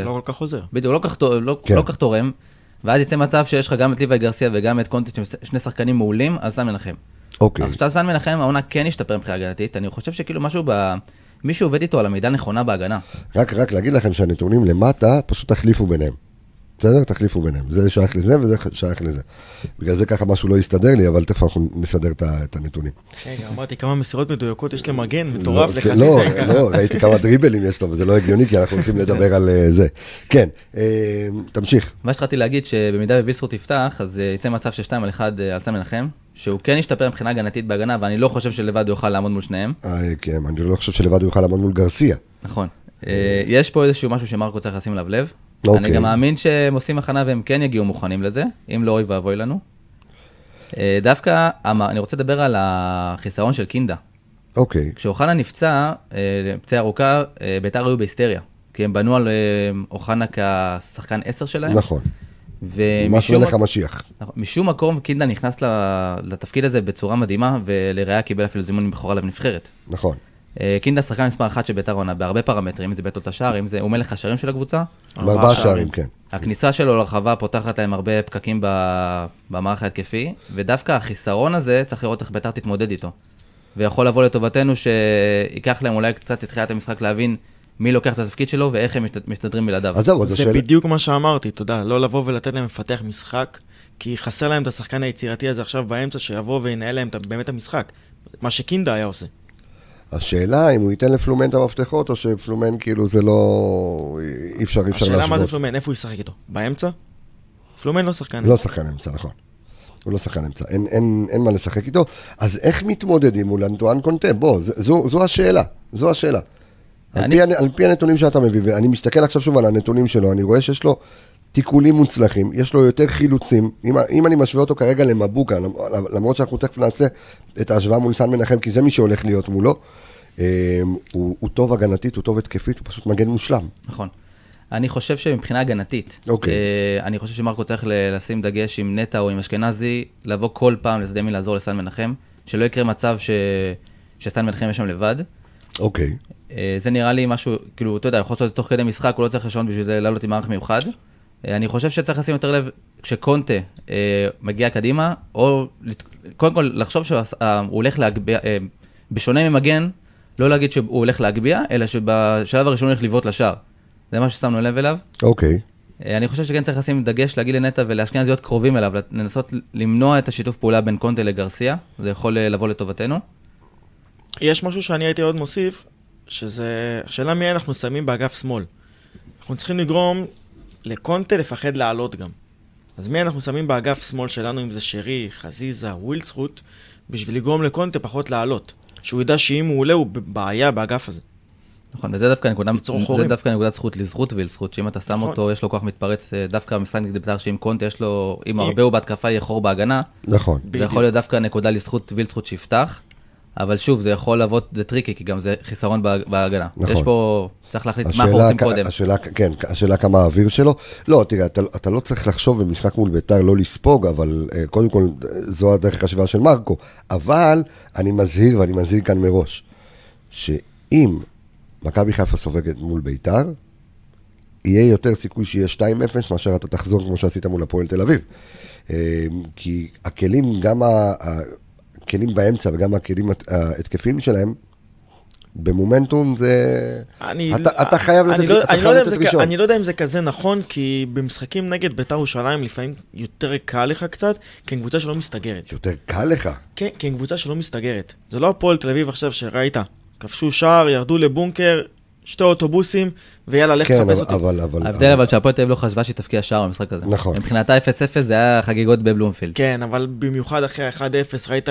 לא כל כך חוזר. בדיוק, הוא לא כל כך, לא, כן. לא כך תורם, ואז יצא מצב שיש לך גם את ליוואי גרסיה וגם את קונטי, שני שחקנים מעולים, על סן מנחם. אוקיי. עכשיו סן מנחם, העונה כן השתפר מבחינה הגנתית, אני חושב שכאילו משהו ב... מישהו עובד איתו על המידה הנכונה בהגנה. רק, רק להגיד לכם שהנתונים למטה, פשוט תחליפו ביניהם. בסדר? תחליפו ביניהם. זה שייך לזה וזה שייך לזה. בגלל זה ככה משהו לא יסתדר לי, אבל תכף אנחנו נסדר את הנתונים. רגע, אמרתי כמה מסירות מדויקות יש למגן, מטורף לא, לחזית. לא, זה ככה. לא, ראיתי כמה דריבלים יש לו, וזה לא הגיוני, כי אנחנו הולכים לדבר על אה, זה. כן, אה, תמשיך. מה שהתחלתי להגיד, שבמידה ווילסרוט יפתח, אז אה, יצא מצב של 2 על 1 על סן מנחם, שהוא כן ישתפר מבחינה הגנתית בהגנה, ואני לא חושב שלבד הוא יוכל לעמוד מול שניהם. כן, אני לא חושב שלבד הוא יוכל לעמוד מול גרסיה. נכון. יש פה איזשהו משהו שמרקו צריך לשים אליו לב. אוקיי. אני גם מאמין שהם עושים הכנה והם כן יגיעו מוכנים לזה, אם לא אוי ואבוי לנו. אה, דווקא, אני רוצה לדבר על החיסרון של קינדה. אוקיי, כשאוחנה נפצע, אה, פציעה ארוכה, אה, ביתר היו בהיסטריה. כי הם בנו על אוחנה כשחקן 10 שלהם. נכון. ומשום מלך המשיח. משום מקום קינדה נכנס לתפקיד הזה בצורה מדהימה, ולראיה קיבל אפילו זימון מבכורה לנבחרת. נכון. אה, קינדה שחקן מספר אחת של ביתר עונה בהרבה פרמטרים, אם זה בית את השער, אם זה, הוא מלך השערים של הקבוצה. בארבעה שערים, כן. הכניסה שלו לרחבה פותחת להם הרבה פקקים במערך ההתקפי, ודווקא החיסרון הזה, צריך לראות איך ביתר תתמודד איתו. ויכול לבוא לטובתנו שייקח להם אולי קצת את תחילת המשחק להבין מי לוקח את התפקיד שלו ואיך הם מסתדרים בלעדיו. אז זהו, אז זה השאלה... בדיוק מה שאמרתי, יודע, לא לבוא ולתת להם לפתח משחק, כי חסר להם את השחקן היצירתי הזה עכשיו באמצע, שיבוא וינהל להם באמת את המשחק. מה שקינדה היה עושה. השאלה אם הוא ייתן לפלומן את המפתחות, או שפלומן כאילו זה לא... אי אפשר, אי אפשר השאלה מה זה להשוות. פלומן, איפה הוא ישחק איתו? באמצע? פלומן לא שחקן. לא שחקן אמצע, נכון. הוא לא שחקן אמצע, אין, אין, אין מה לשחק איתו. אז איך מתמודדים מול אנטואן קונטה? בוא, זו, זו השאלה, זו השאלה. על, אני- פי, הנ- על פי הנתונים שאתה מביא, ואני מסתכל עכשיו שוב על הנתונים שלו, אני רואה שיש לו תיקולים מוצלחים, יש לו יותר חילוצים. אם, אם אני משווה אותו כרגע למבוקה, למ- למרות שאנחנו תכף נעשה את ההשוואה מול סן מנחם, כי זה מי שהולך להיות מולו, הוא, הוא טוב הגנתית, הוא טוב התקפית, הוא פשוט מגן מושלם. נכון. אני חושב שמבחינה הגנתית, אוקיי. אה, אני חושב שמרקו צריך לשים דגש עם נטע או עם אשכנזי, לבוא כל פעם לצד ימין לעזור לסן מנחם, שלא יקרה מצב ש... שסן מנחם יהיה שם לבד. אוקיי. אה, זה נראה לי משהו, כאילו, אתה יודע, יכול לעשות את זה תוך כדי משחק, הוא לא צריך לשנות בשביל זה לעלות עם מערך מיוחד. אה, אני חושב שצריך לשים יותר לב כשקונטה אה, מגיע קדימה, או קודם כל לחשוב שהוא הולך להגביה, אה, בשונה ממגן, לא להגיד שהוא הולך להגביה, אלא שבשלב הראשון הוא הולך לבעוט לשער. זה מה ששמנו לב אליו. אוקיי. אה, אני חושב שכן צריך לשים דגש להגיד לנטע ולאשכנז להיות קרובים אליו, לנסות למנוע את השיתוף פעולה בין קונטה לגרסיה, זה יכול אה, לבוא לטובתנו. יש משהו שאני הייתי עוד מוסיף, שזה... השאלה מי אנחנו שמים באגף שמאל. אנחנו צריכים לגרום לקונטה לפחד לעלות גם. אז מי אנחנו שמים באגף שמאל שלנו, אם זה שרי, חזיזה, ווילצחוט, בשביל לגרום לקונטה פחות לעלות. שהוא ידע שאם הוא עולה, הוא בבעיה באגף הזה. נכון, וזה דווקא נקודה, זה. דווקא נקודת זכות לזכות ולזכות, שאם אתה שם נכון. אותו, יש לו כוח מתפרץ, אה, דווקא במשחק נגד בית"ר, שאם קונטה יש לו, אם הרבה הוא בהתקפה, יהיה חור בהגנה, נכון. זה. יכול להיות דווקא נקודה לזכות וילצחוט שיפתח, אבל שוב, זה יכול להוות, זה טריקי, כי גם זה חיסרון בהג- בהגנה. נכון. יש פה, צריך להחליט מה אנחנו רוצים קודם. השאלה, כן, השאלה כמה האוויר שלו. לא, תראה, אתה, אתה לא צריך לחשוב במשחק מול ביתר לא לספוג, אבל uh, קודם כל, זו הדרך החשיבה של מרקו. אבל אני מזהיר, ואני מזהיר כאן מראש, שאם מכבי חיפה סופגת מול ביתר, יהיה יותר סיכוי שיהיה 2-0 מאשר אתה תחזור כמו שעשית מול הפועל תל אביב. אה, כי הכלים, גם ה- הכלים באמצע וגם הכלים הת- ההתקפיים שלהם, במומנטום זה... אני, אתה, אתה חייב אני לתת, לא, אתה אני, חייב לא לתת ראשון. אני לא יודע אם זה כזה נכון, כי במשחקים נגד בית"ר ירושלים לפעמים יותר קל לך קצת, כי הם קבוצה שלא מסתגרת. יותר קל לך. כן, כי הם קבוצה שלא מסתגרת. זה לא הפועל תל אביב עכשיו שראית, כבשו שער, ירדו לבונקר, שתי אוטובוסים, ויאללה, לך כן, תחפש אותי. אבל, אבל, ההבדל אבל שהפועל תל אביב לא חשבה שהיא תבקיע שער במשחק הזה. נכון. מבחינתה 0-0 זה היה חגיגות בבלומפילד. כן, אבל במיוחד אחרי ה-1-0, ראית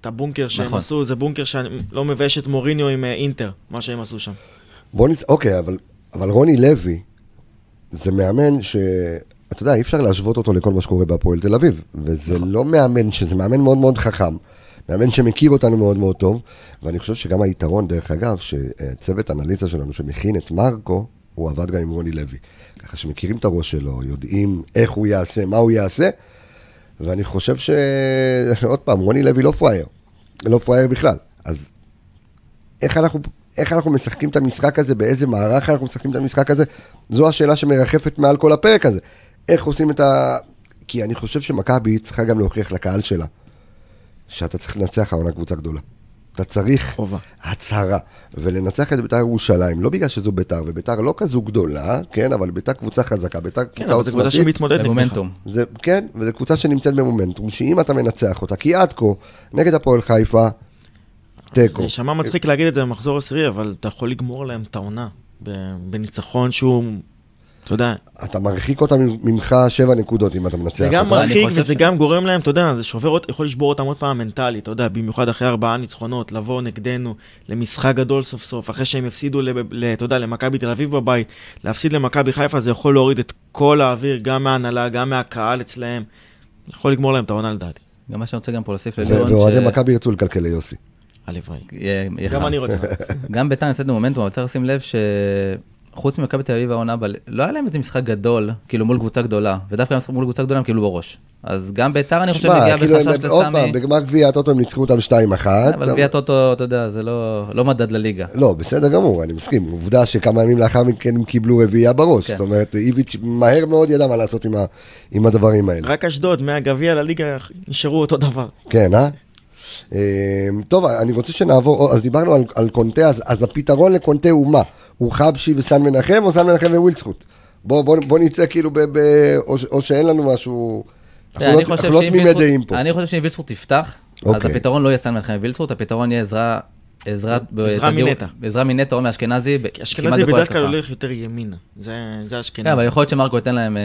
את הבונקר שהם נכון. עשו, זה בונקר שלא מבייש את מוריניו עם אה, אינטר, מה שהם עשו שם. בוא נצ... אוקיי, אבל, אבל רוני לוי, זה מאמן ש... אתה יודע, אי אפשר להשוות אותו לכל מה שקורה בהפועל תל אביב. וזה נכון. לא מאמן, שזה מאמן מאוד מאוד חכם. מאמן שמכיר אותנו מאוד מאוד טוב, ואני חושב שגם היתרון, דרך אגב, שצוות אנליזה שלנו שמכין את מרקו, הוא עבד גם עם רוני לוי. ככה שמכירים את הראש שלו, יודעים איך הוא יעשה, מה הוא יעשה, ואני חושב ש... (laughs) עוד פעם, רוני לוי לא פראייר. לא פראייר בכלל. אז איך אנחנו, איך אנחנו משחקים את המשחק הזה, באיזה מערך אנחנו משחקים את המשחק הזה, זו השאלה שמרחפת מעל כל הפרק הזה. איך עושים את ה... כי אני חושב שמכבי צריכה גם להוכיח לקהל שלה, שאתה צריך לנצח העונה קבוצה גדולה. אתה צריך חובה. הצהרה, ולנצח את בית"ר ירושלים, לא בגלל שזו בית"ר, ובית"ר לא כזו גדולה, כן, אבל בית"ר קבוצה חזקה, בית"ר כן, קבוצה אבל זו קבוצה עוצמתית. שמתמודדת. במומנטום. זה, כן, וזו קבוצה שנמצאת במומנטום, שאם אתה מנצח אותה, כי עד כה, נגד הפועל חיפה, תיקו. זה יישמע מצחיק להגיד את זה במחזור עשירי, אבל אתה יכול לגמור להם את העונה בניצחון שהוא, אתה יודע, אתה מרחיק אותה ממך שבע נקודות אם אתה מנצח זה גם מרחיק וזה גם גורם להם, אתה יודע, זה שובר, יכול לשבור אותם עוד פעם מנטלית, אתה יודע, במיוחד אחרי ארבעה ניצחונות, לבוא נגדנו למשחק גדול סוף סוף, אחרי שהם הפסידו, אתה יודע, למכבי תל אביב בבית, להפסיד למכבי חיפה זה יכול להוריד את כל האוויר, גם מההנהלה, גם מהקהל אצלהם, יכול לגמור להם את העונה לדעתי. גם מה שאני רוצה גם פה להוסיף לליאון, ואוהדי מכבי ירצו לקלקל ליוסי. הלוואי. גם. אני רוצה. (laughs) גם ביתר נמצאת במומנטום, אבל צריך לשים לב שחוץ ממכבי תל אביב העונה, לא היה להם איזה משחק גדול, כאילו מול קבוצה גדולה, ודווקא מול קבוצה גדולה הם קיבלו בראש. אז גם ביתר אני חושב שמע, מגיעה כאילו, בחשש הם- עוד פעם, לסמי, בגמר גביע הטוטו הם ניצחו אותם 2-1. אבל גביע טוטו, אתה יודע, זה לא לא מדד לליגה. לא, בסדר גמור, אני מסכים. עובדה שכמה ימים לאחר מכן הם קיבלו רביעייה בראש. כן. זאת אומרת, איביץ' מהר מאוד ידע מה לעשות עם ה- עם הדברים האלה. רק אשדוד, מהגביע לליגה, נשארו אותו דבר. כן, אה? אה, טוב, אני רוצה שנעבור, אז דיברנו על, על קונטה, אז, אז הפתרון לקונטה הוא מה? הוא חבשי וסן מנחם או סן מנחם ווילצחוט? בוא, בוא, בוא נצא כאילו, ב, ב, או, או שאין לנו משהו, אנחנו אני לא, לא שאם תמימי וילצחוט- דעים פה. אני חושב שאם וילצחוט תפתח, אז אוקיי. הפתרון לא יהיה סתם מלחמת וילצחוט, הפתרון יהיה עזרה... עזרה, עזרה מנטע. עזרה מנטע או מאשכנזי, אשכנזי בדרך כלל. הולך יותר ימינה, זה זה כן, אשכנזי. אבל יכול להיות שמרקו ייתן להם, אה,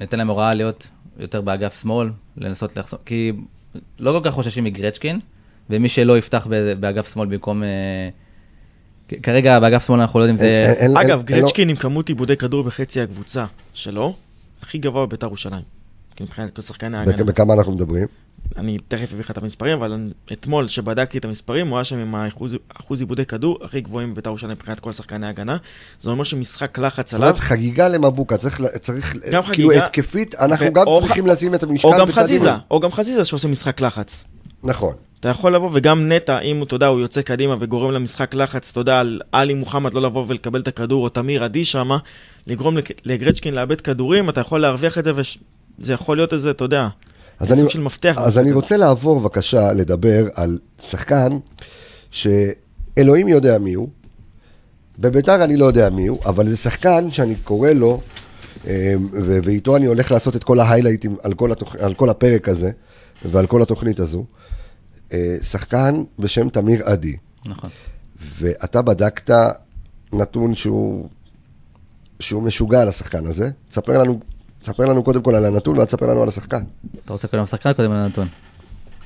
ייתן להם הוראה להיות יותר באגף שמאל, לנסות לחסום, כי לא כל כך חוששים מגרצ'קין, ומי שלא יפתח ב- באגף שמאל במקום... אה, כרגע באגף שמאל אנחנו לא יודעים אם זה... אין- אין- אגב, גרצ'קין עם כמות עיבודי כדור בחצי הקבוצה שלו, הכי גבוה בבית"ר ירושלים. כי מבחינת כל שחקני ההגנה. בכ- בכמה אנחנו מדברים? אני תכף אביא לך את המספרים, אבל אתמול, שבדקתי את המספרים, הוא היה שם עם האחוז אחוז עיבודי כדור הכי גבוהים בבית"ר ירושלים מבחינת כל שחקני ההגנה. זה אומר שמשחק לחץ זאת עליו, אומרת, חגיגה למבוקה, צריך, צריך כאילו חגיגה, התקפית, אנחנו גם או צריכים ח- לשים את המשקל או גם בצד חזיזה, ימין. או גם חזיזה שעושה משחק לחץ. נכון. אתה יכול לבוא, וגם נטע, אם הוא, אתה יודע, הוא יוצא קדימה וגורם למשחק לחץ, אתה יודע, על עלי מוחמד לא לבוא ולקבל את הכדור, או תמיר עדי שמה, לגרום לגרצ'קין לאבד כדורים, אתה יכול להרוויח את זה, וזה יכול להיות איזה, אתה יודע, אז אני- של מפתח. אז אני. רוצה לעבור בבקשה לדבר על שחקן שאלוהים יודע מי הוא. בביתר אני לא יודע מי הוא, אבל זה שחקן שאני קורא לו, ו- ואיתו אני הולך לעשות את כל ההיילייטים על כל, התוכ... על כל הפרק הזה ועל כל התוכנית הזו. אה, שחקן בשם תמיר עדי, נכון. ואתה בדקת נתון שהוא, שהוא משוגע על השחקן הזה. תספר לנו, תספר לנו קודם כל על הנתון ואז תספר לנו על השחקן. אתה רוצה קודם לשחקן קודם על הנתון?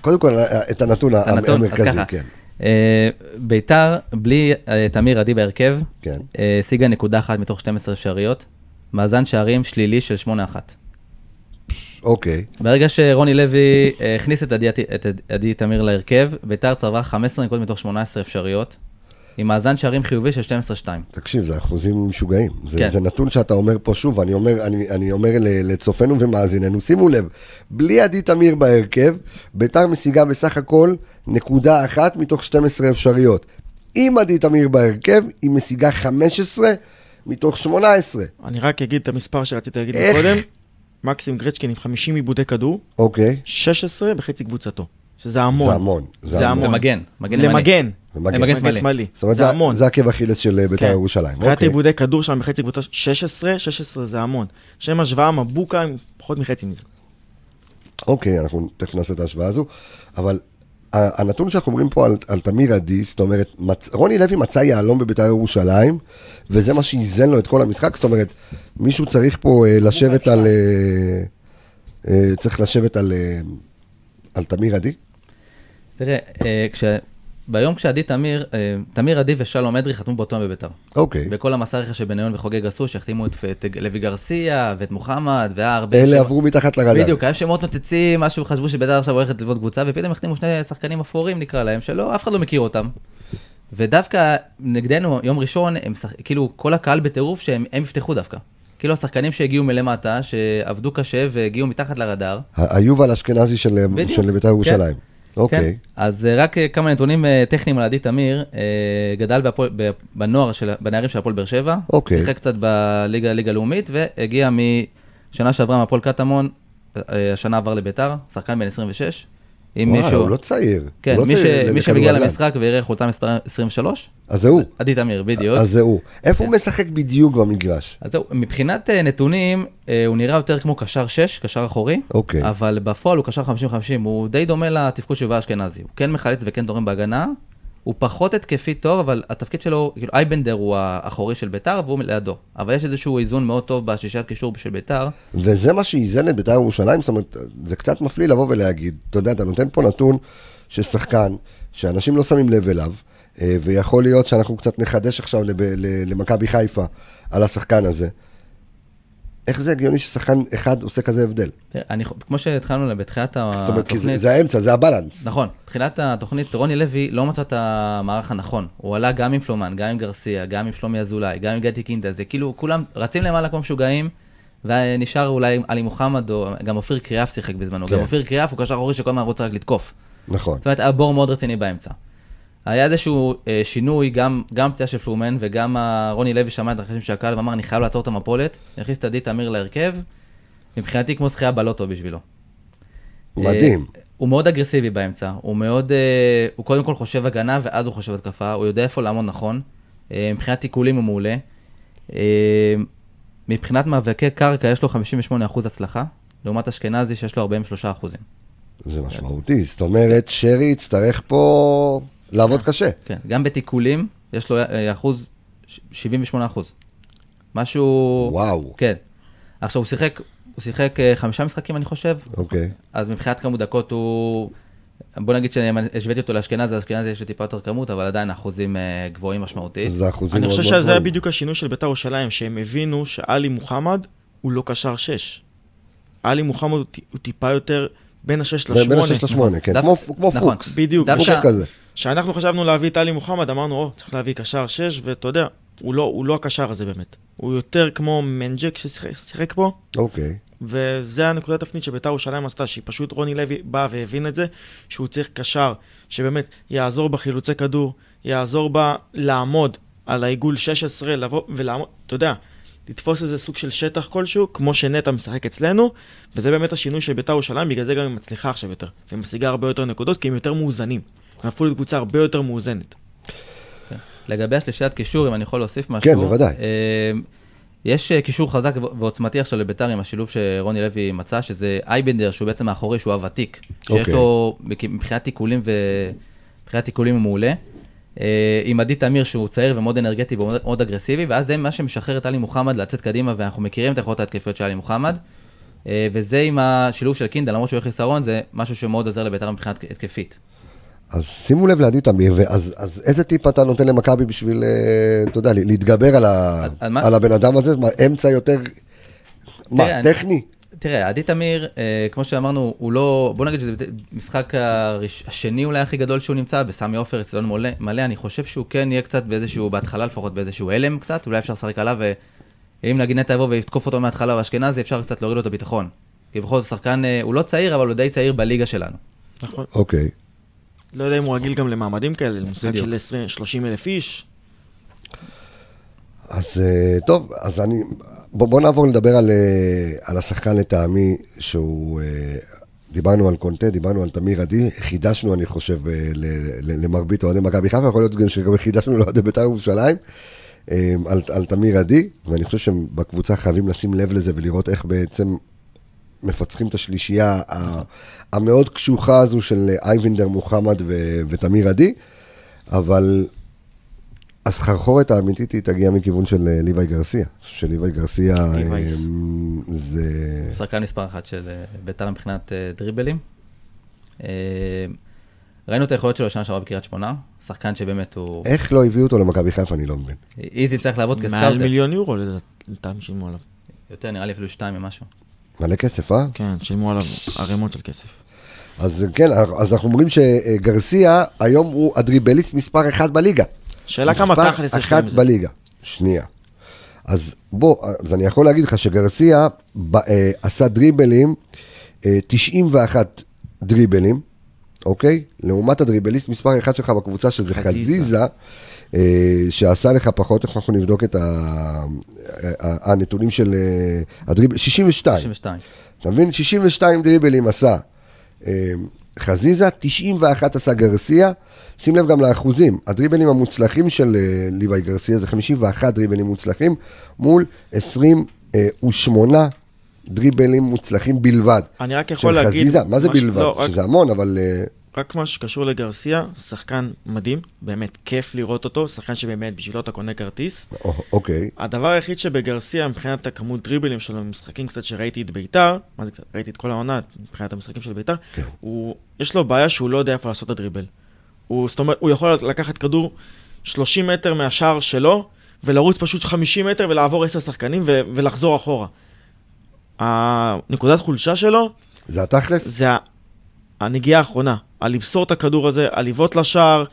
קודם כל, את הנתון, את הנתון? אז המרכזי, כן. אה, ביתר, בלי אה, תמיר עדי בהרכב, כן. אה, השיגה נקודה אחת מתוך 12 אפשריות, מאזן שערים שלילי של 8-1. אוקיי. ברגע שרוני לוי אה, הכניס את עדי, את עדי תמיר להרכב, ביתר צברה 15 נקודות מתוך 18 אפשריות, עם מאזן שערים חיובי של 12-2. תקשיב, זה אחוזים משוגעים. זה, כן. זה נתון שאתה אומר פה שוב, אני אומר, אני, אני אומר ל- לצופינו ומאזיננו, שימו לב, בלי עדי תמיר בהרכב, ביתר משיגה בסך הכל נקודה אחת מתוך 12 אפשריות. עם עדי תמיר בהרכב, היא משיגה 15 מתוך 18. אני רק אגיד את המספר שרציתי להגיד איך? קודם, מקסים גרצ'קין עם 50 עיבודי כדור, אוקיי? 16 בחצי קבוצתו, שזה המון. זה המון. זה המון. ומגן, מגן ימני. למגן. ומגן. מגן מגן שמאלי. שמאלי. זאת אומרת, זה זה, המון. זה עקב אכילס של ביתר כן. ירושלים. מבחינת אוקיי. עיבודי כדור שם בחצי קבוצה 16, 16 זה המון. שם השוואה מבוקה עם פחות מחצי מזה. אוקיי, אנחנו תכף נעשה את ההשוואה הזו, אבל הנתון שאנחנו אומרים פה על, על תמיר עדי, זאת אומרת, מצ... רוני לוי מצא יהלום בביתר ירושלים, וזה מה שאיזן לו את כל המשחק, זאת אומרת, מישהו צריך פה אה, לשבת על... אה, אה, צריך לשבת על, אה, על תמיר עדי? תראה, אה, כש... ביום כשעדי תמיר, אה, תמיר עדי ושלום אדרי חתמו באותו יום בביתר. אוקיי. בכל המסע רכש שבניון וחוגג עשו, שהחתימו את, את לוי גרסיה ואת מוחמד, והיה הרבה... אלה שם- עברו מתחת לרדאר. בדיוק, היה שמות נוצצים, משהו, חשבו שביתר עכשיו הולכת לבנות קבוצה, ופתאום החתימו שני שחקנים אפורים נקרא להם, שלא, אף אחד לא מכיר אותם. ודווקא נגדנו, יום ראשון, הם שח... כאילו כל הקהל בטירוף שהם הם יפתחו דווקא. כאילו השחקנים שהגיעו מלמטה, שעבדו קשה והגיעו מתחת לרדאר. היובל אשכנזי של, בדיוק. של ביתר ירושלים. אוקיי. כן. אז אה, רק אה, כמה נתונים אה, טכניים על עדי תמיר, גדל בהפועל- ב- בנוער, של, בנערים של הפועל באר שבע, אוקיי. שיחק קצת בליגה ליגה לאומית, והגיע משנה שעברה מהפועל קטמון, השנה עבר לביתר, שחקן בן 26. אם וואי, מישהו, הוא לא צעיר. כן, הוא לא מי, ש... צעיר מי שמגיע. למשחק ויראה חולצה מספר 23, אז זה הוא. עדי תמיר, בדיוק. אז זה הוא. איפה הוא כן. משחק בדיוק במגרש? אז זהו, מבחינת אה, נתונים, אה, הוא נראה יותר כמו קשר 6, קשר אחורי, אוקיי. אבל בפועל הוא קשר 50-50, הוא די דומה לתפקוד של יובל אשכנזי. הוא כן מחלץ וכן תורם בהגנה, הוא פחות התקפי טוב, אבל התפקיד שלו, כאילו אייבנדר הוא האחורי של ביתר והוא לידו. אבל יש איזשהו איזון מאוד טוב בשישיית קישור של ביתר. וזה מה שאיזן את בית"ר ירושלים, זאת אומרת, זה קצת מפליא לבוא ולהגיד, אתה יודע, אתה נותן פה נתון של שחקן, שאנשים לא שמים לב אליו, אה, ויכול להיות שאנחנו קצת נחדש עכשיו למכבי חיפה על השחקן הזה. איך זה הגיוני ששחקן אחד עושה כזה הבדל? אני, כמו שהתחלנו בתחילת זאת אומרת, כי זה, התוכנית, זה האמצע, זה הבלנס. נכון, תחילת התוכנית, רוני לוי לא מצא את המערך הנכון. הוא עלה גם עם פלומן, גם עם גרסיה, גם עם שלומי אזולאי, גם עם גדי קינדה, זה כאילו כולם רצים למעלה כמו משוגעים, ונשאר אולי עלי מוחמד, או גם אופיר קריאף שיחק בזמנו. כן. גם אופיר קריאף הוא קשר אחורי שכל הזמן רוצה רק לתקוף. נכון. זאת אומרת, היה בור מאוד רציני באמצע. היה איזשהו אה, שינוי, גם, גם פציעה של פלומן וגם ה- רוני לוי שמע את הרכשים של הקהל ואמר, אני חייב לעצור את המפולת, הכניס את עדי תמיר להרכב, מבחינתי כמו זכייה בלוטו בשבילו. מדהים. אה, הוא מאוד אגרסיבי באמצע, הוא מאוד, אה, הוא קודם כל חושב הגנה ואז הוא חושב התקפה, הוא יודע איפה לעמוד נכון, אה, מבחינת תיקולים הוא מעולה. אה, מבחינת מאבקי קרקע יש לו 58% הצלחה, לעומת אשכנזי שיש לו 43%. זה משמעותי. זאת אומרת, שרי יצטרך פה לעבוד קשה. כן, גם בתיקולים יש לו אה, אחוז, ש- 78 אחוז. משהו... וואו. כן. עכשיו, הוא שיחק, הוא שיחק אה, חמישה משחקים, אני חושב, אוקיי. אז מבחינת כמות דקות הוא... בוא נגיד שהשוויתי אותו לאשכנזי, אז אשכנזי יש לו טיפה יותר כמות, אבל עדיין אחוזים אה, גבוהים משמעותית. זה אחוזים אני מאוד חושב מאוד שזה היה גבוהים. בדיוק השינוי של בית"ר ירושלים, שהם הבינו שעלי מוחמד הוא לא קשר 6. עלי מוחמד הוא, טי- הוא טיפה יותר בין השש בין לשמונה. השש לשמונה, כן, דווקא- כמו כמו נכון. פוקס. בדיוק. פוקס כזה. כשאנחנו חשבנו להביא את עלי מוחמד, אמרנו, או, צריך להביא קשר שש, ואתה יודע, הוא לא, הוא לא הקשר הזה באמת. הוא יותר כמו מנג'ק ששיחק פה, אוקיי. וזה הנקודת תפנית שביתר ירושלים עשתה, שהיא פשוט, רוני לוי בא והבין את זה, שהוא צריך קשר שבאמת יעזור בחילוצי כדור, יעזור בה לעמוד על העיגול 16, לבוא ולעמוד, אתה יודע, לתפוס איזה סוג של שטח כלשהו, כמו שנטע משחק אצלנו, וזה באמת השינוי של ביתר ירושלים, בגלל זה גם היא מצליחה עכשיו יותר, ומשיגה הרבה יותר נקודות, כי הם יותר מאוזנים. הם הפכו לקבוצה הרבה יותר מאוזנת. לגבי השלישיית קישור, אם אני יכול להוסיף משהו. כן, בוודאי. אה, יש אה, קישור חזק ועוצמתי עכשיו לביתר עם השילוב שרוני לוי מצא, שזה אייבנדר, שהוא בעצם האחורי, שהוא הוותיק. שיש אוקיי. לו, מבחינת תיקולים ו... מבחינת תיקולים הוא מעולה. אה, עם עדי תמיר שהוא צעיר ומאוד אנרגטי ומאוד אגרסיבי, ואז זה מה שמשחרר את עלי מוחמד לצאת קדימה, ואנחנו מכירים את היכולות ההתקפיות של עלי מוחמד. וזה עם השילוב של קינדה, למרות שהוא הולך חיסרון, זה משהו שמאוד עוזר לביתר מבחינת התקפית. אז שימו לב לעדי תמיר, ואז אז איזה טיפ אתה נותן למכבי בשביל, אה, אתה יודע, להתגבר על, ה, על- על מה? על הבן אדם הזה? מה, אמצע יותר, מה, תראה, אני- טכני? תראה, עדי תמיר, אה, כמו שאמרנו, הוא לא, בוא נגיד שזה משחק הראש, השני אולי הכי גדול שהוא נמצא, בסמי עופר, אצטדיון מלא, מלא, אני חושב שהוא כן יהיה קצת באיזשהו, בהתחלה לפחות באיזשהו הלם קצת, אולי אפשר לשחק עליו, ואם נגיד נטע יבוא ויתקוף אותו מההתחלה באשכנזי, אפשר קצת להוריד לו את הביטחון. כי בכל זאת שחקן, אה, הוא לא צעיר, אבל הוא די צעיר בליגה שלנו. נכון. אוקיי. לא יודע אם הוא רגיל גם למעמדים כאלה, למשחק. של 20, 30 אלף איש. אז אה, טוב, אז אני, בוא, בוא נעבור לדבר על, אה, על השחקן לטעמי, שהוא, אה, דיברנו על קונטה, דיברנו על תמיר עדי, חידשנו, אני חושב, ל- ל- למרבית אוהדי מכבי חיפה, יכול להיות גם שגם חידשנו לאוהדי בית"ר ירושלים, על, על תמיר עדי, ואני חושב שבקבוצה חייבים לשים לב לזה ולראות איך בעצם מפצחים את השלישייה ה- המאוד קשוחה הזו של אייבנדר, מוחמד ו- ותמיר עדי, אבל הסחרחורת האמיתית היא תגיע מכיוון של אה, ליוואי גרסיה. של ליוואי גרסיה. אה, זה... שחקן מספר אחת של אה, ביתר מבחינת אה, דריבלים. אה, ראינו את היכולות שלו שנה שעברה בקריית שמונה, שחקן שבאמת הוא... איך לא הביאו אותו למכבי חיפה, אני לא מבין. איזי צריך לעבוד מעל כסקאוטר. מיליון יורו לטעם שילמו עליו. יותר, נראה לי אפילו שתיים ממשהו. מלא כסף, אה? כן, שילמו עליו ערימות של כסף. אז כן, אז אנחנו אומרים שגרסיה היום הוא הדריבליסט מספר אחת בליגה. שאלה כמה מספר תכלס יש אחת להם מזה. בליגה. שנייה. אז בוא, אז אני יכול להגיד לך שגרסיה ב, אה, עשה דריבלים, אה, 91 דריבלים, אוקיי? לעומת הדריבליסט מספר אחד שלך בקבוצה, שזה חזיזה. אה, שעשה לך פחות, איך אנחנו נבדוק את ה, הנתונים של אה, הדריבל, 62. 92. אתה מבין? 62 דריבלים עשה אה, חזיזה, 91 עשה גרסיה. שים לב גם לאחוזים, הדריבלים המוצלחים של ליוואי גרסיה זה 51 דריבלים מוצלחים מול 28 דריבלים מוצלחים בלבד. אני רק יכול של להגיד... חזיזה, מה זה בלבד? לא, רק- שזה המון, אבל... רק מה שקשור לגרסיה, שחקן מדהים, באמת כיף לראות אותו, שחקן שבאמת בשבילו אתה קונה כרטיס. אוקיי, הדבר היחיד שבגרסיה, מבחינת הכמות דריבלים שלו, משחקים קצת שראיתי את ביתר, מה זה קצת? ראיתי את כל העונה, מבחינת המשחקים של ביתר, כן. הוא, יש לו בעיה שהוא לא יודע איפה לעשות את הדריבל. הוא, זאת אומרת, הוא יכול לקחת כדור 30 מטר מהשער שלו, ולרוץ פשוט 50 מטר ולעבור 10 שחקנים ו- ולחזור אחורה. הנקודת חולשה שלו זה התכלס? זה הנגיעה האחרונה, על למסור את הכדור הזה, על לבעוט לשער,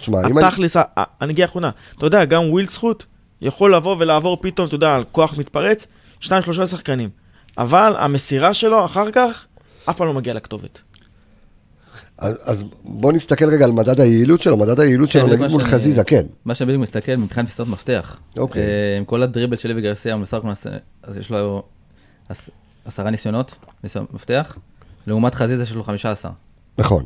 התכלס, ה- ה- הנגיעה האחרונה. אתה יודע, גם וויל זכות יכול לבוא ולעבור פתאום, אתה יודע, על כוח מתפרץ, שניים שלושה שחקנים. אבל המסירה שלו אחר כך, אף פעם לא מגיע לכתובת. אז אז בוא נסתכל רגע על מדד היעילות שלו, מדד היעילות שלו כן, נגיד מה מול שאני- חזיזה, כן. מה שאני בדיוק מסתכל מבחינת מסירות מפתח. אוקיי. אה, עם כל הדריבל שלי וגרסיה, הוא מסר אז יש לו עש- עשרה ניסיונות, ניסיון מפתח, לעומת חזיזה שיש לו 15. נכון.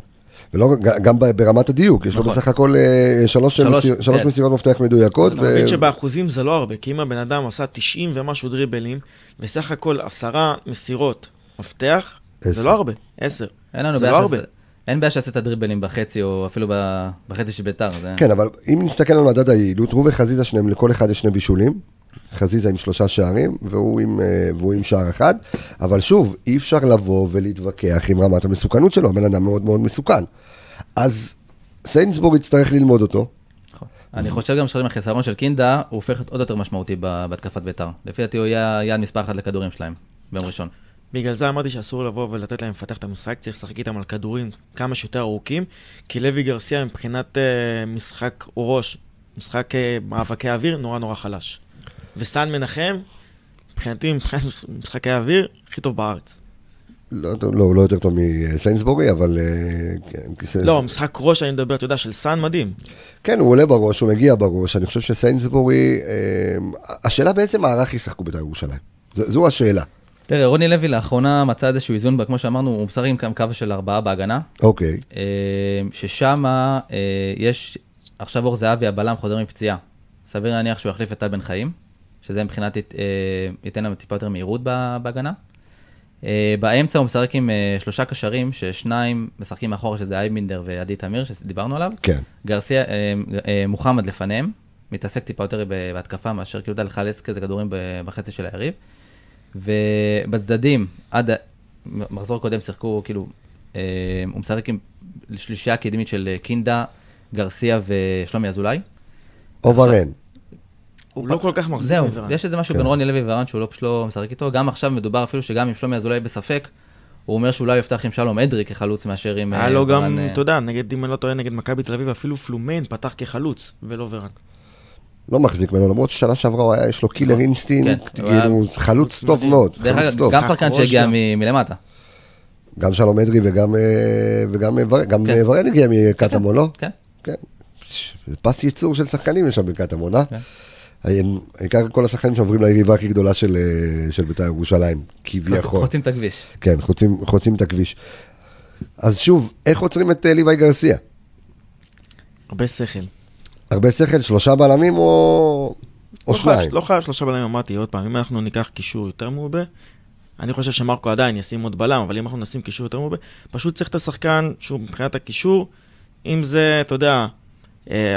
ולא, גם ברמת הדיוק, יש לו נכון. בסך הכל אה, שלוש שלוש, מסיר- שלוש כן. מסירות מפתח מדויקות. אתה ו- מבין שבאחוזים זה לא הרבה, כי אם הבן אדם עשה 90 ומשהו דריבלים, וסך הכל עשרה מסירות מפתח, עשר. זה לא הרבה, עשר. אין לנו זה בעיה לא הרבה. אין בעיה שעשית דריבלים בחצי, או אפילו ב- בחצי של ביתר. זה- כן, אבל אם נסתכל על מדד היעילות, הוא וחזיזה שניהם, לכל אחד יש שני בישולים. חזיזה עם שלושה שערים, והוא עם, אה, והוא עם שער אחד. אבל שוב, אי אפשר לבוא ולהתווכח עם רמת המסוכנות שלו, הבן אדם מאוד מאוד מסוכן. אז סיינסבורג יצטרך ללמוד אותו. נכון. אני חושב גם שעם החיסרון של קינדה, הוא הופך להיות עוד יותר משמעותי בהתקפת ביתר. לפי דעתי הוא יהיה יעד מספר אחת לכדורים שלהם, ביום ראשון. בגלל זה אמרתי שאסור לבוא ולתת להם לפתח את המשחק, צריך לשחק איתם על כדורים כמה שיותר ארוכים, כי לוי גרסיה מבחינת uh, משחק ראש, משחק uh, מאבקי אוויר, נורא נורא חלש. וסאן מנחם, מבחינתי, מבחינת משחקי אוויר, הכי טוב בארץ. לא, לא, הוא לא יותר טוב מסיינסבורי, אבל... אה, כן, לא, משחק ראש, אני מדבר, אתה יודע, של סאן מדהים. כן, הוא עולה בראש, הוא מגיע בראש. אני חושב שסיינסבורי... השאלה בעצם מה ערך ישחקו בית"ר ירושלים. זו השאלה. תראה, רוני לוי לאחרונה מצא איזשהו איזון, כמו שאמרנו, הוא משחק עם קו של ארבעה בהגנה. אוקיי. אה, ששם אה, יש, עכשיו אור זהבי, הבלם, חוזר מפציעה. סביר להניח שהוא יחליף את טל בן חיים, שזה מבחינת אה, ייתן לנו טיפה יותר מהירות בהגנה. באמצע הוא משחק עם שלושה קשרים, ששניים משחקים מאחורה, שזה אייבינדר ועדי תמיר, שדיברנו עליו. כן. גרסיה, מוחמד לפניהם, מתעסק טיפה יותר בהתקפה מאשר כאילו לחלץ כזה כדורים בחצי של היריב. ובצדדים, עד מחזור קודם שיחקו, כאילו, אה, הוא משחק עם שלישייה קדמית של קינדה, גרסיה ושלומי אזולאי. או ורן. הוא לא כל כך מחזיק זהו, יש איזה משהו בין כן. רוני לוי ורן שהוא לא פשוט לא משחק איתו. גם עכשיו מדובר אפילו שגם אם שלומי אזולאי בספק, הוא אומר שאולי יפתח עם שלום אדרי כחלוץ מאשר עם... היה לו אה, גם, אה, אתה יודע, נגד, אם אני לא טועה, נגד מכבי תל אביב, אפילו פלומן פתח כחלוץ, ולא ורן. לא מחזיק ממנו, למרות ששנה שעברה יש לו killer instinct, כן, כאילו חלוץ טוב מאוד. דרך אגב, גם שחקן שהגיע מלמטה. גם שלום אדרי וגם גם כן. ורן הגיע מקטמון, לא? כן. כן. פס ייצור של שחקנים יש שם בקטמון, אה? העיקר כל השחקנים שעוברים ליריבה הכי גדולה של בית"ר ירושלים, כביכול. חוצים את הכביש. כן, חוצים את הכביש. אז שוב, איך עוצרים את ליוואי גרסיה? הרבה שכל. הרבה שכל, שלושה בלמים או, או לא שניים? חייב, לא חייב שלושה בלמים, אמרתי עוד פעם, אם אנחנו ניקח קישור יותר מעובה, אני חושב שמרקו עדיין ישים עוד בלם, אבל אם אנחנו נשים קישור יותר מעובה, פשוט צריך את השחקן שהוא מבחינת הקישור, אם זה, אתה יודע, אה,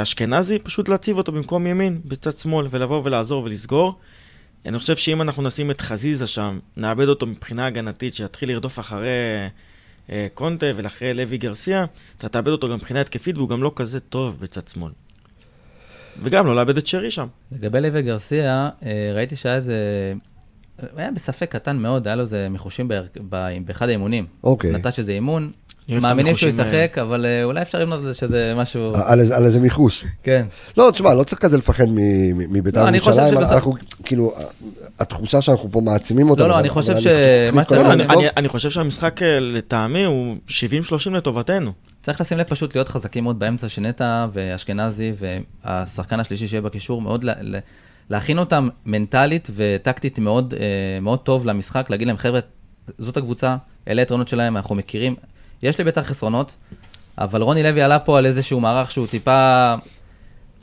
אשכנזי, פשוט להציב אותו במקום ימין, בצד שמאל, ולבוא ולעזור ולסגור. אני חושב שאם אנחנו נשים את חזיזה שם, נאבד אותו מבחינה הגנתית, שיתחיל לרדוף אחרי אה, קונטה ולאחרי לוי גרסיה, אתה תאבד אותו גם מבחינה התקפית, והוא גם לא כזה טוב בצד שמאל. וגם לא לאבד את שרי שם. לגבי לוי גרסיה, אה, ראיתי שהיה איזה... היה בספק קטן מאוד, היה לו איזה מחושים באחד האימונים. אוקיי. נטש איזה אימון, מאמינים שהוא ישחק, אבל אה, אולי אפשר לבנות על זה שזה משהו... על איזה מיחוש. כן. לא, תשמע, לא צריך כזה לפחד מבית"ר לא, ירושלים, אנחנו, כאילו, התחושה שאנחנו פה מעצימים אותה. לא, לא, אני חושב ש... אני חושב שהמשחק אה, לטעמי הוא 70-30 לטובתנו. צריך לשים לב פשוט להיות חזקים מאוד באמצע, שנטע ואשכנזי והשחקן השלישי שיהיה בקישור, מאוד להכין אותם מנטלית וטקטית מאוד, אה, מאוד טוב למשחק, להגיד להם, חבר'ה, זאת הקבוצה, אלה היתרונות שלהם, אנחנו מכירים. יש לי בטח חסרונות, אבל רוני לוי עלה פה על איזשהו מערך שהוא טיפה...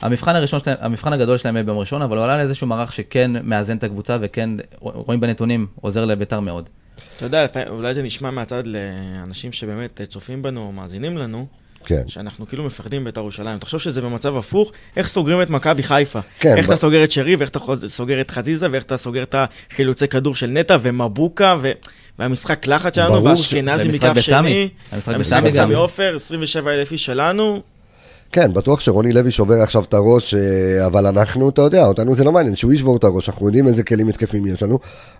המבחן הראשון שלהם, המבחן הגדול שלהם יהיה ביום ראשון, אבל הוא עלה על איזשהו מערך שכן מאזן את הקבוצה וכן, רואים בנתונים, עוזר לביתר מאוד. אתה יודע, אולי זה נשמע מהצד לאנשים שבאמת צופים בנו או מאזינים לנו, כן. שאנחנו כאילו מפחדים בית"ר ירושלים. תחשוב שזה במצב הפוך, איך סוגרים את מכבי חיפה. כן. איך ב... אתה סוגר את שרי, ואיך אתה סוגר את חזיזה, ואיך אתה סוגר את החילוצי כדור של נטע ומבוקה, ו... והמשחק לחץ שלנו, ואשכנזי מכף שני. המשחק בסמי עופר, 27 אלף איש שלנו. כן, בטוח שרוני לוי שובר עכשיו את הראש, אה, אבל אנחנו, אתה יודע, אותנו זה לא מעניין, שהוא ישבור את הראש, אנחנו יודעים איזה כלים התקפים יש לנו.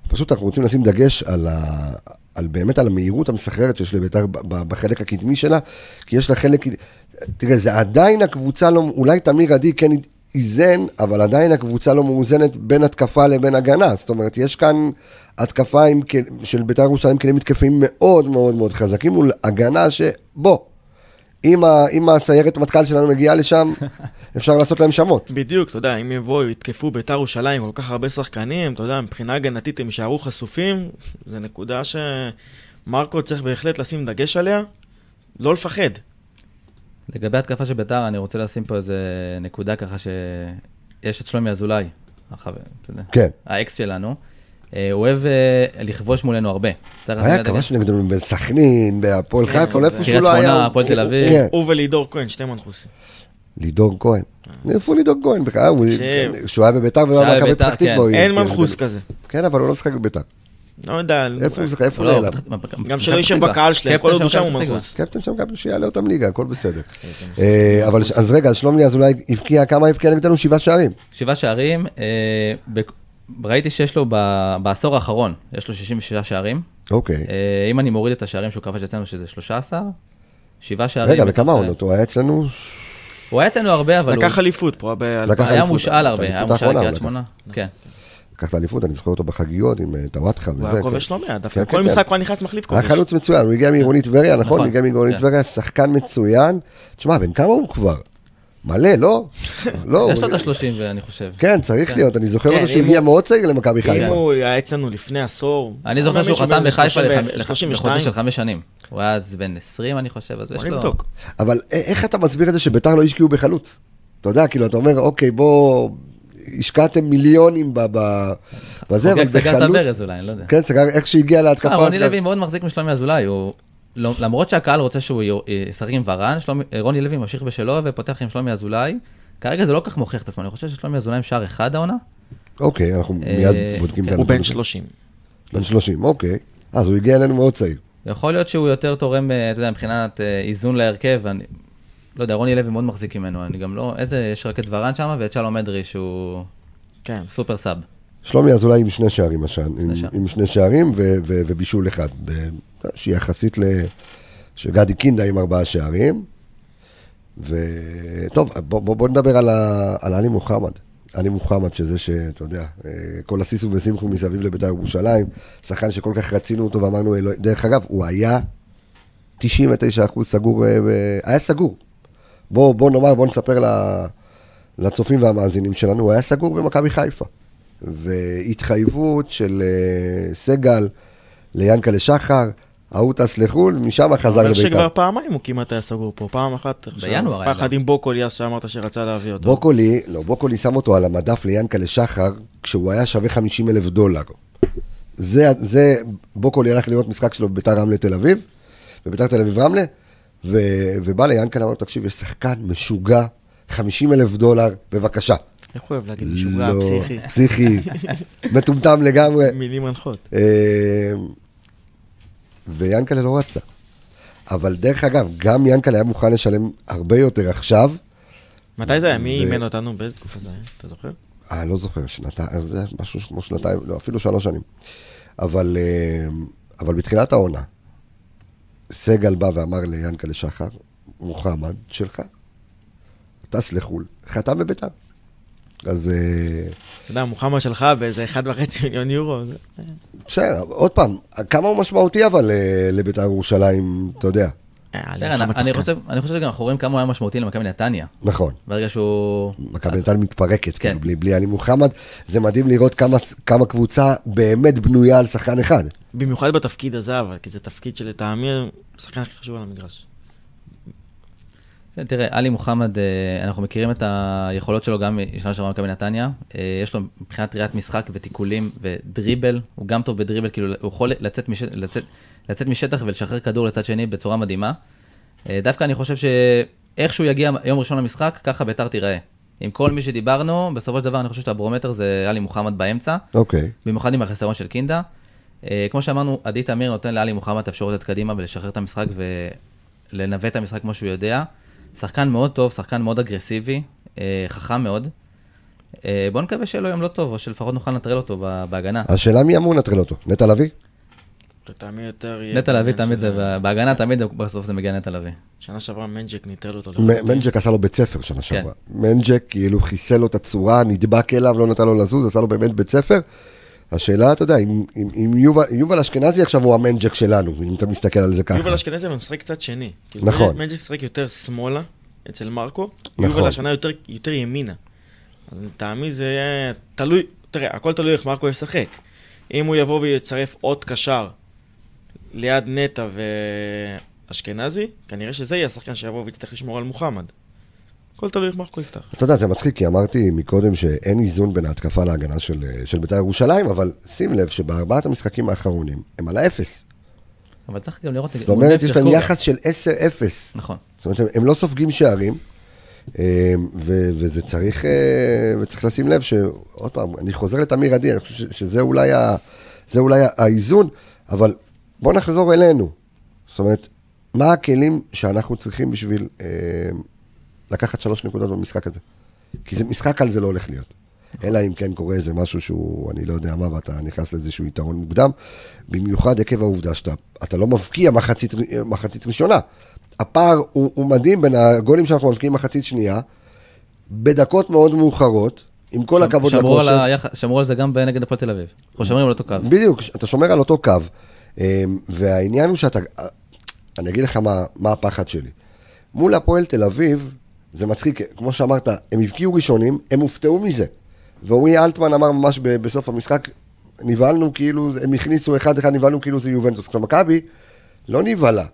פשוט אנחנו רוצים לשים דגש על, ה... על באמת על המהירות המסחררת שיש לבית"ר בחלק הקדמי שלה, כי יש לה חלק, תראה, זה עדיין הקבוצה לא, אולי תמיר עדי כן איזן, אבל עדיין הקבוצה לא מאוזנת בין התקפה לבין הגנה. זאת אומרת, יש כאן התקפה עם, של בית"ר ירושלים כלים מתקפים מאוד מאוד מאוד חזקים מול הגנה שבוא. אם, ה, אם הסיירת מטכ"ל שלנו מגיעה לשם, (laughs) אפשר לעשות להם שמות. בדיוק, אתה יודע, אם יבואו, יתקפו בית"ר ירושלים כל כך הרבה שחקנים, אתה יודע, מבחינה הגנתית הם יישארו חשופים, זו נקודה שמרקו צריך בהחלט לשים דגש עליה, לא לפחד. לגבי התקפה של בית"ר, אני רוצה לשים פה איזה נקודה ככה שיש את שלומי אזולאי, כן. האקס שלנו. אה, הוא אוהב אה, לכבוש מולנו הרבה. היה כבש נגדנו בסכנין, בהפועל כן, חיפה, איפה שהוא לא היה. קריית שמונה, הפועל תל אביב. כן. הוא ולידור כהן, שתי מנחוסים. לידור כהן. איפה לידור כהן בכלל? שהוא היה בביתר והיה במכבי פתח תקווה. אין מנחוס כזה. כן, אבל הוא לא משחק בביתר. לא יודע. איפה הוא משחק? איפה הוא נעלם? גם שלא יישב בקהל שלהם, כל עוד הוא שם הוא מנחוס. קפטן שם גם שיעלה אותם ליגה, הכל בסדר. אה, אבל אז רגע, שלומי אזולאי הבקיע, כמה הבקיע נגדנו? שבעה שערים. שבעה שערים, ראיתי שיש לו בעשור האחרון, יש לו 66 שערים. אוקיי. אה, אם אני מוריד את השערים שהוא כבש אצלנו, שזה 13, שבעה שערים. רגע, וכמה עונות? הוא היה אצלנו... הוא היה אצלנו הרבה, אבל הוא לקח אליפות פה היה מושאל הרבה, היה מושאל לקריית שמונה. כן. לקח את האליפות, אני זוכר אותו בחגיגות עם אה, טוואטחה הוא וזה. היה כן. כובש לא מעט, דווקא כן, כל כן. משחק הוא היה נכנס מחליף היה כובש. חלוץ מצוין, הוא הגיע מעירונית טבריה, נכון? נכון, הוא הגיע מעירונית. טבריה, שחקן מצוין. תשמע, בן כמה הוא כבר? מלא, לא? לא. יש לו הוא- את ה-30, אני חושב. כן, צריך. להיות. אני זוכר אותו שהוא אם הגיע הוא- מאוד צעיר למכבי אם חיפה. הוא היה אצלנו לפני עשור... אני זוכר שהוא חתם בחיפה לח- לחוזה 32. של חמש שנים. הוא היה אז בן 20, אני חושב, אז יש לו... אבל איך אתה מסביר את זה שביתר לא השקיעו בחלוץ? אתה יודע, כאילו, אתה אומר, אוקיי, בוא, השקעתם מיליונים ב- ב- בזה, אבל חוגג סגר את בחלוץ... הברז אולי, אני לא יודע. כן, סגר, איך שהגיע להתקפה... תשמע, רוני לוי מאוד מחזיק משלומי אזולאי, הוא... לא- למרות שהקהל רוצה שהוא י- ישחק עם ורן, שלומי- רוני לוי ממשיך בשלו ופותח עם שלומי אזולאי. כרגע זה לא כל כך מוכיח את עצמו, אני חושב ששלומי אזולאי עם שער אחד העונה. אוקיי, אנחנו אה, מיד בודקים את הוא בן הנתונים. 30. בן 30, אוקיי. אז הוא הגיע אלינו מאוד צעיר. יכול להיות שהוא יותר תורם, אה, אתה יודע, מבחינת אה, איזון להרכב. לא יודע, רוני לוי מאוד מחזיק ממנו, אני גם לא... איזה, יש רק את ורן שם ואת שלום אדרי שהוא כן. סופר סאב. שלומי אזולאי עם שני שערים השנה, עם. עם שני שערים ו- ו- ובישול אחד, ב- שהיא יחסית ל... שגדי קינדה עם ארבעה שערים. וטוב, בוא, בוא, בוא נדבר על, ה... על עלי מוחמד. עלי מוחמד, שזה שאתה יודע, אה, כל הסיסו ושמחו מסביב לבית"ר ירושלים, שחקן שכל כך רצינו אותו ואמרנו, דרך אגב, הוא היה 99% סגור, אה, היה סגור. בוא, בוא נאמר, בוא נספר לצופים והמאזינים שלנו, הוא היה סגור במכבי חיפה. והתחייבות של אה, סגל ליענקלה שחר, ההוא טס לחו"ל, משם חזר אבל שכבר לבית"ר. פעמיים הוא כמעט היה סגור פה. פעם אחת עכשיו, בינואר היה פעם אחת. עם בוקולי אז שאמרת שרצה להביא אותו. בוקולי, לא, בוקולי שם אותו על המדף ליענקלה שחר, כשהוא היה שווה 50 אלף דולר. זה, זה, בוקולי הלך לראות משחק שלו בביתר רמלה תל אביב, בביתר תל אביב רמלה, ו, ובא ליענקלה, אמר לו, תקשיב, יש שחקן משוגע, 50 אלף דולר, בבקשה. איך הוא אוהב להגיד משוגע, לא, פסיכי. פסיכי, (laughs) מטומטם לגמרי. מילים מנחות. אה, ויאנקלה לא רצה. אבל דרך אגב, גם יאנקלה היה מוכן לשלם הרבה יותר עכשיו. מתי זה היה? מי אימן אותנו? באיזה תקופה זה היה? אתה זוכר? אה, לא זוכר, שנתיים, זה משהו כמו שנתיים, לא, אפילו שלוש שנים. אבל, אה, אבל בתחילת העונה, סגל בא ואמר ליאנקלה שחר, מוחמד, שלך. טס לחו"ל, חתם בביתר. אז אה, אתה יודע, מוחמד שלך באיזה 1.5 מיליון יורו. בסדר, עוד פעם, כמה הוא משמעותי אבל אה, לביתר ירושלים, אתה יודע. אה, תראה, מוחמד אני. חושב אני חושב שגם אנחנו רואים כמה הוא היה משמעותי למכבי נתניה. נכון. ברגע שהוא... מכבי נתניה מתפרקת, כן. כאילו, בלי, בלי עלי מוחמד. זה מדהים לראות כמה, כמה קבוצה באמת בנויה על שחקן אחד. במיוחד בתפקיד הזה, אבל, כי זה תפקיד שלטעמי השחקן הכי חשוב על המגרש. כן, תראה, עלי מוחמד, אה, אנחנו מכירים את היכולות שלו גם משנה שעברה במכבי נתניה. אה, יש לו מבחינת ראיית משחק ותיקולים ודריבל, הוא גם טוב בדריבל, כאילו הוא יכול לצאת, מש... לצאת, לצאת משטח ולשחרר כדור לצד שני בצורה מדהימה. אה, דווקא אני חושב שאיך שהוא יגיע יום ראשון למשחק, ככה ביתר תיראה. עם כל מי שדיברנו, בסופו של דבר אני חושב שהברומטר זה עלי מוחמד באמצע, אוקיי. במיוחד עם החיסרון של קינדה. כמו שאמרנו, עדי תמיר נותן לעלי מוחמד את האפשרות לצאת קדימה ולשחרר את המשחק ולנווט את המשחק כמו שהוא יודע. שחקן מאוד טוב, שחקן מאוד אגרסיבי, אה, חכם מאוד. אה, בוא נקווה שיהיה לו יום לא טוב, או שלפחות נוכל לנטרל אותו ב- בהגנה. השאלה מי אמור לנטרל אותו? נטע לביא? לטעמי יותר יהיה... נטע לביא תמיד זה, בהגנה תמיד בסוף זה מגיע נטע לביא. שנה שעברה מנג'ק ניטרל אותו. מנג'ק עשה לו בית ספר כן. שנה שעברה. מנג'ק כאילו חיסל לו את הצורה, נדבק אליו, לא נתן לו לזוז, עשה לו באמת בית ספר. השאלה, אתה יודע, אם, אם, אם יובל, יובל אשכנזי עכשיו הוא המנג'ק שלנו, אם אתה מסתכל על זה ככה. יובל אשכנזי אבל משחק קצת שני. כאילו, נכון. מנג'ק משחק יותר שמאלה אצל מרקו, נכון. יובל השנה יותר- יותר ימינה. אז לטעמי זה תלוי, תראה, הכל תלוי איך מרקו ישחק. אם הוא יבוא ויצרף עוד קשר ליד נטע ואשכנזי, כנראה שזה יהיה השחקן שיבוא ויצטרך לשמור על מוחמד. הכל תלוי איך מרקו יפתח. אתה יודע, זה מצחיק, כי אמרתי מקודם שאין איזון בין ההתקפה להגנה של, של בית"ר ירושלים, אבל שים לב שבארבעת המשחקים האחרונים הם על האפס. אבל צריך גם לראות... זאת אומרת, יש להם. יחס של 10-0. נכון. זאת אומרת, הם, הם לא סופגים שערים, אה, ו, וזה צריך, אה, וצריך לשים לב שעוד פעם, אני חוזר לתמיר עדי, אני חושב ש, שזה אולי, ה, זה אולי האיזון, אבל בואו נחזור אלינו. זאת אומרת, מה הכלים שאנחנו צריכים בשביל אה, לקחת שלוש נקודות במשחק הזה? כי זה משחק על זה לא הולך להיות. אלא אם כן קורה איזה משהו שהוא, אני לא יודע מה, ואתה נכנס לאיזשהו יתרון מוקדם, במיוחד עקב העובדה שאתה אתה לא מבקיע מחצית, מחצית ראשונה. הפער הוא, הוא מדהים בין הגולים שאנחנו מבקיעים מחצית שנייה, בדקות מאוד מאוחרות, עם כל הכבוד שמרו על, לכושר. היח... שמרו על זה גם נגד הפועל תל אביב. אנחנו שומרים על אותו קו. בדיוק, אתה שומר על אותו קו. אמ, והעניין הוא שאתה, אני אגיד לך מה, מה הפחד שלי. מול הפועל תל אביב, זה מצחיק, כמו שאמרת, הם הבקיעו ראשונים, הם הופתעו מזה. ואורי אלטמן אמר ממש בסוף המשחק, נבהלנו כאילו, הם הכניסו אחד-אחד, נבהלנו כאילו זה יובנטוס. עכשיו מכבי לא נבהלה,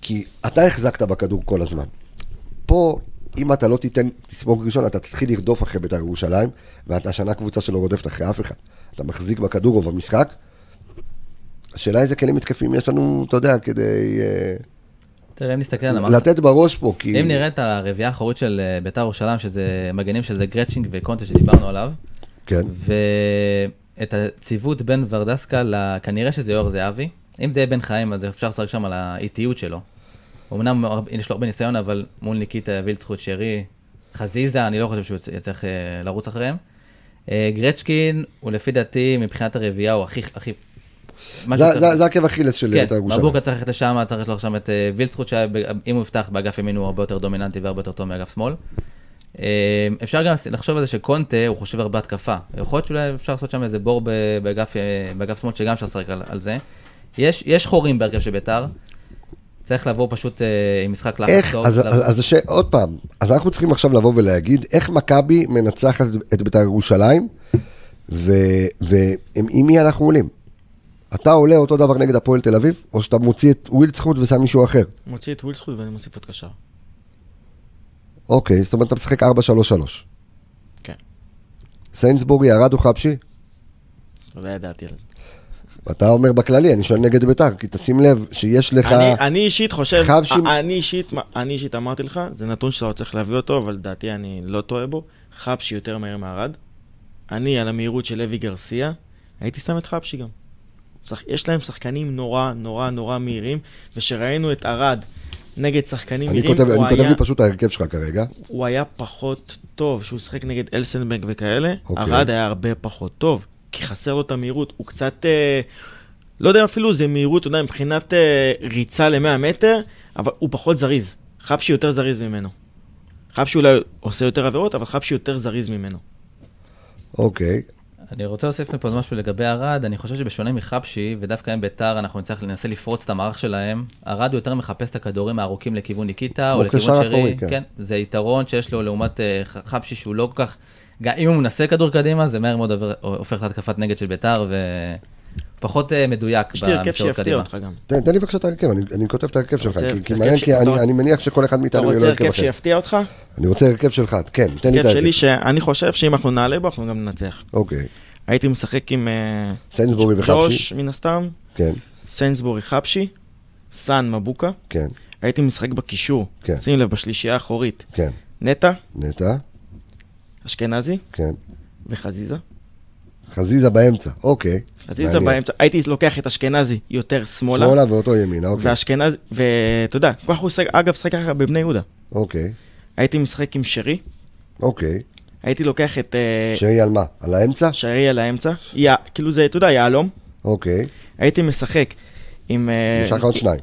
כי אתה החזקת בכדור כל הזמן. פה, אם אתה לא תיתן, תספוג ראשון, אתה תתחיל לרדוף אחרי בית"ר ירושלים, ואתה השנה קבוצה שלא רודפת אחרי אף אחד. אתה מחזיק בכדור או במשחק. השאלה איזה כלים התקפיים יש לנו, אתה יודע, כדי אה, תראה, אם נסתכל על המערכת, לתת בראש פה, כי... אם נראה את הרביעייה האחורית של אה, ביתר ירושלים, שזה מגנים שזה גרצ'ינג וקונטה שדיברנו עליו, כן, ואת הציוות בין ורדסקה, כנראה שזה יואר זהבי. אם זה יהיה בן חיים, אז אפשר לשחק שם על האיטיות שלו. אמנם יש לו הרבה ניסיון, אבל מול ניקיטה, וילצחוט, שרי, חזיזה, אני לא חושב שהוא יצ- יצטרך אה, לרוץ אחריהם. אה, גרצ'קין, הוא לפי דעתי, מבחינת הרביעייה, הוא הכי... הכי... זה- עקב אכילס של כן, בית"ר ירושלים. מבוקה צריך ללכת לשם, צריך לשלוח שם את אה, וילצחוט, שאם הוא יפתח באגף ימין הוא הרבה יותר דומיננטי והרבה יותר טוב מאגף שמאל. אה, אפשר גם לחשוב על זה שקונטה, הוא חושב הרבה התקפה. יכול להיות שאולי אפשר לעשות שם איזה בור באגף, אה, באגף שמאל, שגם אפשר לשחק על, זה. יש, חורים בהרכב של ביתר, צריך לבוא פשוט אה, עם משחק לחץ איך, טוב. אז, אז, אז ש... עוד פעם, אז אנחנו צריכים עכשיו לבוא ולהגיד איך מכבי מנצחת את בית"ר ירושלים, ועם מי אנחנו עולים. אתה עולה אותו דבר נגד הפועל תל אביב, או שאתה מוציא את ווילדסחוט ושם מישהו אחר. מוציא את ווילסחוט ואני מוסיף עוד קשר. אוקיי, זאת אומרת אתה משחק 4-3-3. כן. סיינסבורי ירד או חבשי? לא ידעתי על זה. ואתה אומר בכללי, אני שואל נגד בית"ר, כי תשים לב שיש לך... אני, אני אישית חושב, חבשי- אני אישית, אני אישית אמרתי לך, זה נתון שאתה צריך להביא אותו, אבל לדעתי אני לא טועה בו. חבשי יותר מהר מארד. אני, על המהירות של לוי גרסיה, הייתי שם את חבשי גם. יש להם שחקנים נורא נורא נורא מהירים, וכשראינו את ארד נגד שחקנים מהירים, הוא אני כותב היה- לי פשוט ההרכב שלך כרגע. הוא היה פחות טוב, שהוא שיחק נגד אלסנבנק וכאלה, אוקיי. ארד היה הרבה פחות טוב, כי חסר לו את המהירות, הוא קצת, אה, לא יודע אפילו זה מהירות, אתה יודע, מבחינת אה, ריצה ל-100 מטר, אבל הוא פחות זריז. חבשי יותר זריז ממנו. חבשי אולי עושה יותר עבירות, אבל חבשי יותר זריז ממנו. אוקיי. אני רוצה להוסיף פה עוד משהו לגבי ארד, אני חושב שבשונה מחבשי, ודווקא עם ביתר אנחנו נצטרך לנסה לפרוץ את המערך שלהם, הוא יותר מחפש את הכדורים הארוכים לכיוון ניקיטה, או לכיוון שרי, אחורי, כן. כן, זה יתרון שיש לו לעומת אה, ח- חבשי שהוא לא כל כך, גם אם הוא מנסה כדור קדימה, זה מהר מאוד עובר- הופך להתקפת נגד של ביתר, ופחות אה, מדויק יש לי הרכב במסירות שיפתיע קדימה. אותך גם. תן, תן לי בבקשה את ההרכב, אני, אני כותב את ההרכב שלך, רוצה כי, כי הרכב מעניין, ש- כי אני, אתה- אני מניח שכל אחד אתה מאיתנו יהיה לו רוצה הרכב הרכב אחר. שיפתיע אותך? אני רוצה הרכב שלך, כן, תן לי את הרכב ההרכב. שלי שאני חושב שאם אנחנו נעלה בו, אנחנו גם ננצח. אוקיי, הייתי משחק עם אה, סיינסבורי וחבשי, ג'וש, מן הסתם, כן, סיינסבורי חבשי, סאן מבוקה. כן, הייתי משחק בקישור, כן. שים לב, בשלישייה האחורית, כן, נטע, נטע, אשכנזי. כן, וחזיזה. חזיזה באמצע, אוקיי. חזיזה מעניין. באמצע, הייתי לוקח את אשכנזי יותר שמאלה, שמאלה ואותו ימינה, אוקיי, ואשכנזי, ואתה יודע, ככה הוא אגב, שחק ככה בבני יהודה. אוקיי, הייתי משחק עם שרי, אוקיי. הייתי לוקח את אה, שרי על מה? על האמצע? שרי על האמצע, כאילו זה, אתה יודע, יהלום. אוקיי. הייתי משחק עם... אה, יש לך עוד שניים.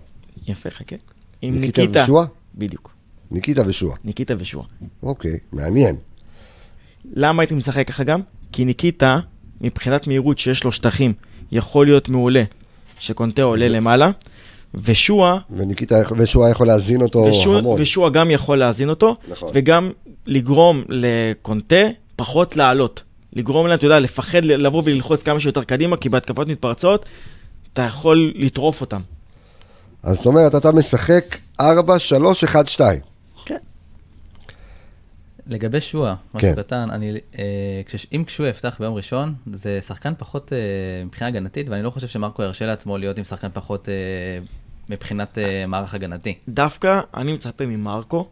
יפה, חכה. עם ניקיטה ניקיטה. ושועה? בדיוק, ניקיטה ושועה. ניקיטה ושועה. אוקיי, מעניין. למה הייתי משחק ככה גם? כי ניקיטה, מבחינת מהירות שיש לו שטחים, יכול להיות מעולה שקונטה עולה למעלה, ושועה, וניקיטה, ושועה יכול להזין אותו ושועה, המון. ושועה גם יכול להזין אותו, נכון. וגם לגרום לקונטה פחות לעלות. לגרום להם, אתה יודע, לפחד לבוא וללחוץ כמה שיותר קדימה, כי בהתקפות מתפרצות, אתה יכול לטרוף אותם. אז זאת אומרת, אתה משחק 4, 3, 1, 2. כן. לגבי שועה, משהו כן. קטן, אני, אה, כש, אם שועה יפתח ביום ראשון, זה שחקן פחות אה, מבחינה הגנתית, ואני לא חושב שמרקו ירשה לעצמו להיות עם שחקן פחות אה, מבחינת אה, מערך הגנתי. דווקא אני מצפה ממרקו,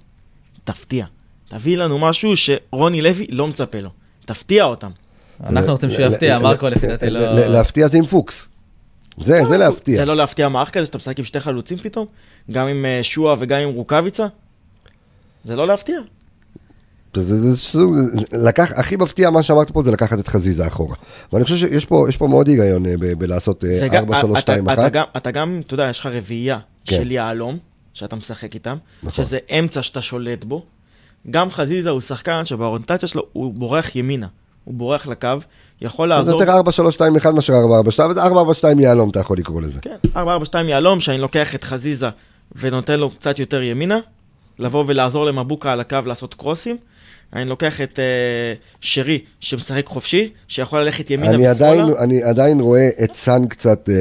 תפתיע. תביא לנו משהו שרוני לוי לא מצפה לו. תפתיע אותם. אנחנו רוצים שהוא יפתיע, מרקו לפי דעתי לא... להפתיע זה עם פוקס. זה, זה להפתיע. זה לא להפתיע מערך כזה שאתה משחק עם שתי חלוצים פתאום? גם עם אה, שועה וגם עם רוקאביצה? זה לא להפתיע. זה, זה, סוג, זה, לקח, הכי מפתיע מה שאמרת פה זה לקחת את חזיזה אחורה. ואני חושב שיש פה, יש פה מאוד היגיון אה, ב- בלעשות אה, זה גם- 4, 3, 2, אתה- אתה 1. גם- אתה גם, אתה יודע, יש לך רביעייה כן. של יהלום, שאתה משחק איתם, נכון. שזה אמצע שאתה שולט בו. גם חזיזה הוא שחקן שבאוריינטציה שלו הוא בורח ימינה, הוא בורח לקו, יכול זה לעזור... יותר 4, 3, 2, 1 מאשר 4, 4, 2, 4, 4, 2 יהלום אתה יכול לקרוא לזה. כן, 4-4-2 יהלום, שאני לוקח את חזיזה ונותן לו קצת יותר ימינה, לבוא ולעזור למבוקה על הקו לעשות קרוסים. אני לוקח את אה, שרי, שמשחק חופשי, שיכול ללכת ימינה אני עדיין, ושמאלה. אני עדיין רואה את סאן קצת, אה,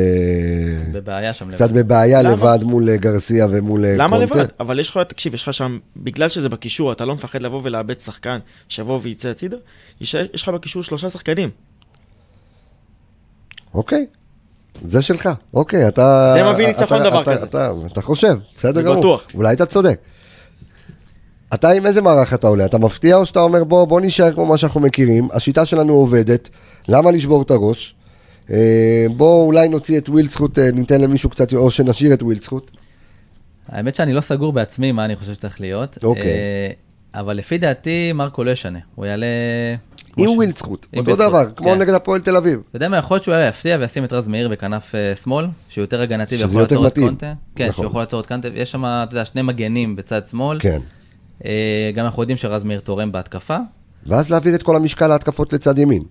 בבעיה שם. קצת לבד. בבעיה למה? לבד מול אה, גרסיה ומול אה, למה קונטה. לבד? אבל יש לך, תקשיב, יש לך שם, בגלל שזה בקישור, אתה לא מפחד לבוא ולאבד שחקן שיבוא ויצא הצידה, יש יש לך בקישור שלושה שחקנים. אוקיי, זה שלך, אוקיי, אתה... זה מביא ניצחון אתה- דבר אתה- כזה. אתה, אתה חושב, בסדר גמור. בטוח. אולי אתה צודק. אתה עם איזה מערך אתה עולה? אתה מפתיע או שאתה אומר בוא, בוא נשאר כמו מה שאנחנו מכירים, השיטה שלנו עובדת, למה לשבור את הראש? אה, בוא אולי נוציא את ווילדסקוט, אה, ניתן למישהו קצת, או שנשאיר את ווילדסקוט. האמת שאני לא סגור בעצמי מה אני חושב שצריך להיות. אוקיי. אה, אבל לפי דעתי, מרקו לא ישנה. הוא יעלה... עם עם אותו דבר, כמו כן. נגד הפועל תל אביב. אתה יודע מה, יכול להיות שהוא היה יפתיע וישים את רז מאיר בכנף שמאל, שהוא יותר הגנתי ויכול לעצור את. קונטה. כן, נכון. שהוא יכול לעצור את קונטה. יש שם, אתה יודע, שני מגנים בצד שמאל. כן. אה, גם אנחנו יודעים שרז מאיר תורם בהתקפה. ואז להעביר את כל המשקל ההתקפות לצד ימין.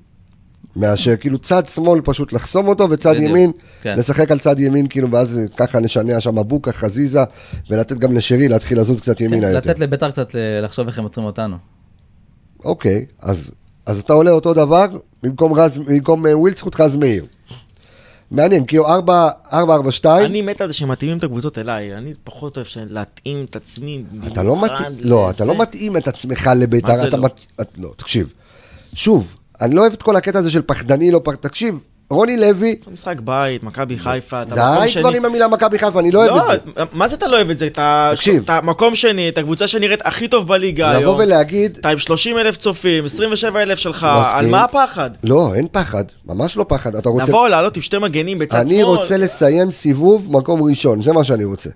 מאשר כאילו צד שמאל פשוט לחסום אותו, וצד בדיוק, ימין, כן. לשחק על צד ימין, כאילו, ואז ככה נשנע שם בוקה, חזיזה, ולתת גם לשרי להתחיל לזוז קצת ימינה יותר. לתת לביתר קצת לחשוב איך הם עוצרים אותנו. אוקיי, אז, אז אתה עולה אותו דבר, במקום, רז, במקום אה, ווילדסקוט רז מאיר. מעניין, כאילו 4, 4, 4, 2, אני מת על זה שמתאימים את הקבוצות אליי, אני פחות אוהב להתאים את עצמי. אתה לא מתאים, לא, אתה. לא מתאים את עצמך לביתר, אתה לא? מת... את- לא, תקשיב. שוב, אני לא אוהב את כל הקטע הזה של פחדני, לא פחדני, תקשיב, רוני לוי, משחק בית, מכבי חיפה, אתה די מקום שני. כבר עם המילה מכבי חיפה, אני לא אוהב את זה. מה זה אתה לא אוהב את זה? תקשיב. אתה מקום שני, את הקבוצה שנראית הכי טוב בליגה היום. לבוא ולהגיד, אתה עם 30 אלף צופים, 27 אלף שלך. על מה הפחד? לא, אין פחד, ממש לא פחד, אתה רוצה... לבוא, לעלות עם שתי מגנים בצד שמאל. אני רוצה לסיים סיבוב מקום ראשון, זה מה שאני רוצה.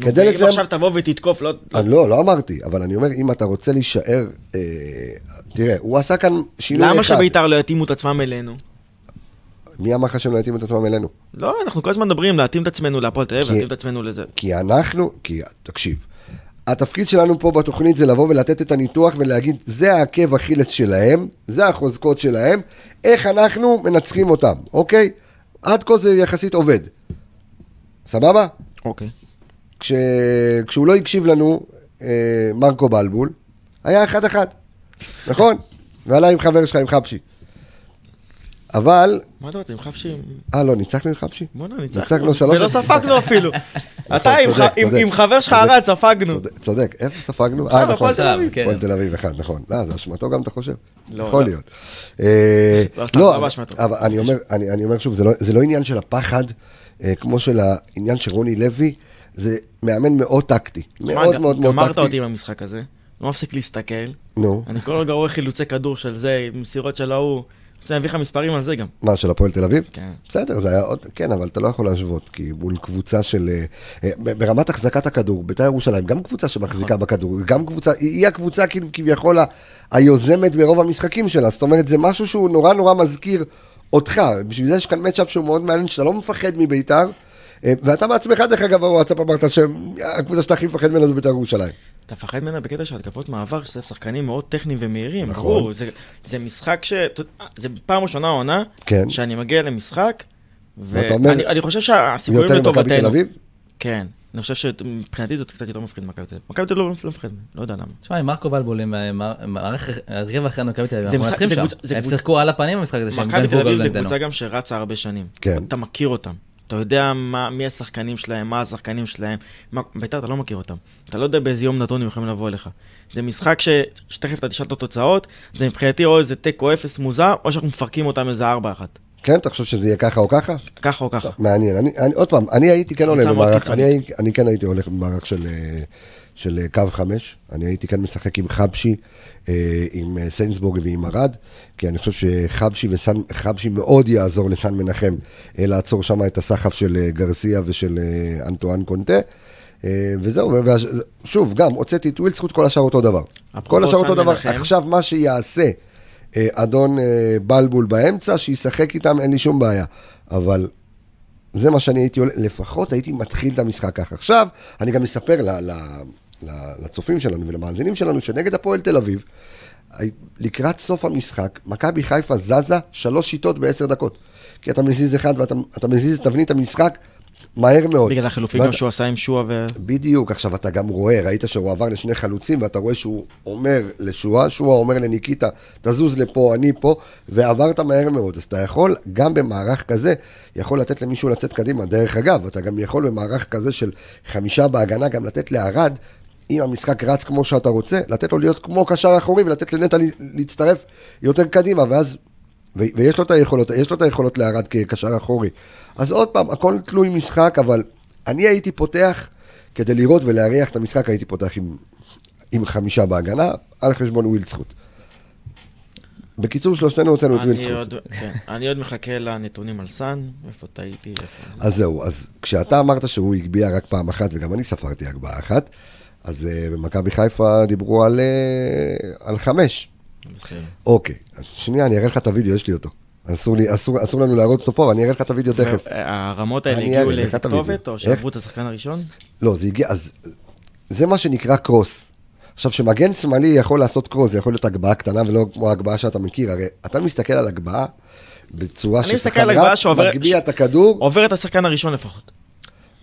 כדי לסיים... עכשיו תבוא ותתקוף, לא... אני לא, לא אמרתי, אבל אני אומר, אם אתה רוצה להישאר... אה, תראה, הוא עשה כאן שינוי אחד. למה שביתר לא יתאימו את עצמם אלינו? מי אמר לך שהם לא יתאימו את עצמם אלינו? לא, אנחנו כל הזמן מדברים להתאים את עצמנו להפועל תל אביב, להתאים את עצמנו לזה. כי אנחנו, כי, תקשיב, התפקיד שלנו פה בתוכנית זה לבוא ולתת את הניתוח ולהגיד, זה העקב אכילס שלהם, זה החוזקות שלהם, איך אנחנו מנצחים אותם, אוקיי? עד כה זה יחסית עובד. סבבה? אוקיי. כש... כשהוא לא הקשיב לנו, אה, מרקו בלבול, היה אחד-אחד, נכון? ועלה עם חבר שלך, עם חבשי. אבל, מה אתה רוצה, עם חפשי? אה לא, ניצחנו עם חבשי? בוא'נה, ניצחנו. ניצחנו שלוש- ולא ספגנו אפילו. (laughs) אתה עם חבר שלך. ארד, ספגנו. צודק, איפה ספגנו? אה, נכון. הפועל תל אביב. כן. הפועל תל אביב אחד, נכון. לא, זה אשמתו גם, אתה חושב? לא, יכול לא. להיות. אה, לא, לא, אבל- אני אומר- אני אני אומר שוב, זה לא- לא עניין של הפחד, אה, כמו של העניין של רוני לוי, זה מאמן מאוד טקטי. מאוד מאוד מאוד גמרת אותי טקטי. עם המשחק הזה. לא מפסיק להסתכל. נו, אני כל רגע רואה חילוצי כדור של זה, מסירות של ההוא. רוצה להביא לך מספרים על זה גם. מה, של הפועל תל אביב? כן. בסדר, זה היה עוד, כן, אבל אתה לא יכול להשוות, כי מול קבוצה של... אה, אה, ברמת החזקת הכדור, בית"ר ירושלים, גם קבוצה שמחזיקה נכון. בכדור, גם קבוצה, היא הקבוצה כביכול היוזמת ברוב המשחקים שלה, זאת אומרת, זה משהו שהוא נורא נורא מזכיר אותך, בשביל זה יש כאן מצ'אפ שהוא מאוד מעניין, שאתה לא מפחד מבית"ר, אה, ואתה בעצמך, דרך אגב, בוואטסאפ אמרת שהקבוצה שאתה הכי מפחד ממנה זה בית"ר ירושלים. אתה מפחד ממנה בקטע של התקפות מעבר, שזה שחקנים מאוד טכניים ומהירים. נכון. ברור, זה- זה משחק ש... זה פעם ראשונה עונה, כן. שאני מגיע למשחק, ואני אני חושב שהסיכויים יותר ממכבי לטובתנו. תל אביב? כן. אני חושב שמבחינתי זה קצת יותר מפחיד ממכבי תל אביב. מכבי תל אביב לא מפחד, לא יודע למה. תשמע, עם מרקו בלבול, עם אה, הרכב אחרי מכבי תל אביב, אנחנו מנצחים זה שם. הם שיחקו על הפנים במשחק הזה, שהם מכבי תל אביב זה. קבוצה גם שרצה הרבה שנים. כן. אתה מכיר אותם. אתה יודע מה, מי השחקנים שלהם, מה השחקנים שלהם. מה- בית"ר אתה לא מכיר אותם. אתה לא יודע באיזה יום נתון הם יכולים לבוא אליך. זה משחק ש... שתכף אתה תשאל את התוצאות, זה מבחינתי או איזה תיקו אפס מוזר, או שאנחנו מפרקים אותם איזה ארבע אחת. כן, אתה חושב שזה יהיה ככה או ככה? ככה או ככה. מעניין, אני, אני, עוד פעם, אני הייתי כן עולה במערך. אני, אני כן הייתי הולך במערך של, אה, של אה, קו חמש, אני הייתי כן משחק עם חבשי, אה, עם אה, סיינסבורג ועם ארד, כי אני חושב שחבשי וסן, חבשי מאוד יעזור לסן מנחם לעצור שם את הסחף של גרסיה ושל אנטואן קונטה. וזהו, ושוב, גם הוצאתי את ווילסקוט, כל השאר אותו דבר. כל השאר אותו דבר. מנחם. עכשיו, מה שיעשה אדון בלבול באמצע, שישחק איתם, אין לי שום בעיה. אבל זה מה שאני הייתי, עולה- לפחות הייתי מתחיל את המשחק ככה. עכשיו, אני גם אספר ל, ל, ל, לצופים שלנו ולמאזינים שלנו, שנגד הפועל תל אביב, לקראת סוף המשחק, מכבי חיפה זזה שלוש שיטות בעשר דקות. כי אתה מזיז אחד ואתה אתה מזיז את תבנית המשחק מהר מאוד. בגלל החילופים גם שהוא עשה עם שועה ו... בדיוק, עכשיו אתה גם רואה, ראית שהוא עבר לשני חלוצים, ואתה רואה שהוא אומר לשועה, שועה אומר לניקיטה, תזוז לפה, אני פה, ועברת מהר מאוד. אז אתה יכול, גם במערך כזה, יכול לתת למישהו לצאת קדימה. דרך אגב, אתה גם יכול במערך כזה של חמישה בהגנה, גם לתת לערד, אם המשחק רץ כמו שאתה רוצה, לתת לו להיות כמו קשר אחורי, ולתת לנטע לה- להצטרף יותר קדימה, ואז... ויש לו את היכולות, יש לו את היכולות לערד כקשר אחורי. אז עוד פעם, הכל תלוי משחק, אבל אני הייתי פותח, כדי לראות ולהריח את המשחק, הייתי פותח עם, עם חמישה בהגנה, על חשבון ווילדסקוט. בקיצור, שלושתנו הוצאנו את ווילדסקוט אני. עוד, כן, אני עוד מחכה לנתונים על סאן, איפה טעיתי, איפה... אז זהו, אז כשאתה אמרת שהוא הגביה רק פעם אחת, וגם אני ספרתי הגבהה אחת, אז uh, במכבי חיפה דיברו על, uh, על חמש. בסדר. אוקיי, שנייה, אני אראה לך את הוידאו, יש לי אותו. אסור, לי, אסור, אסור לנו להראות אותו פה, אני אראה לך את הוידאו תכף. הרמות האלה הגיעו. לכתובת, או? שעברו את השחקן הראשון? לא, זה הגיע, אז זה מה שנקרא קרוס. עכשיו, שמגן שמאלי יכול לעשות קרוס, זה יכול להיות הגבהה קטנה ולא כמו ההגבהה שאתה מכיר, הרי אתה מסתכל על הגבהה בצורה ששחקן הגבהה רץ, מגביה את הכדור, עובר את השחקן הראשון לפחות.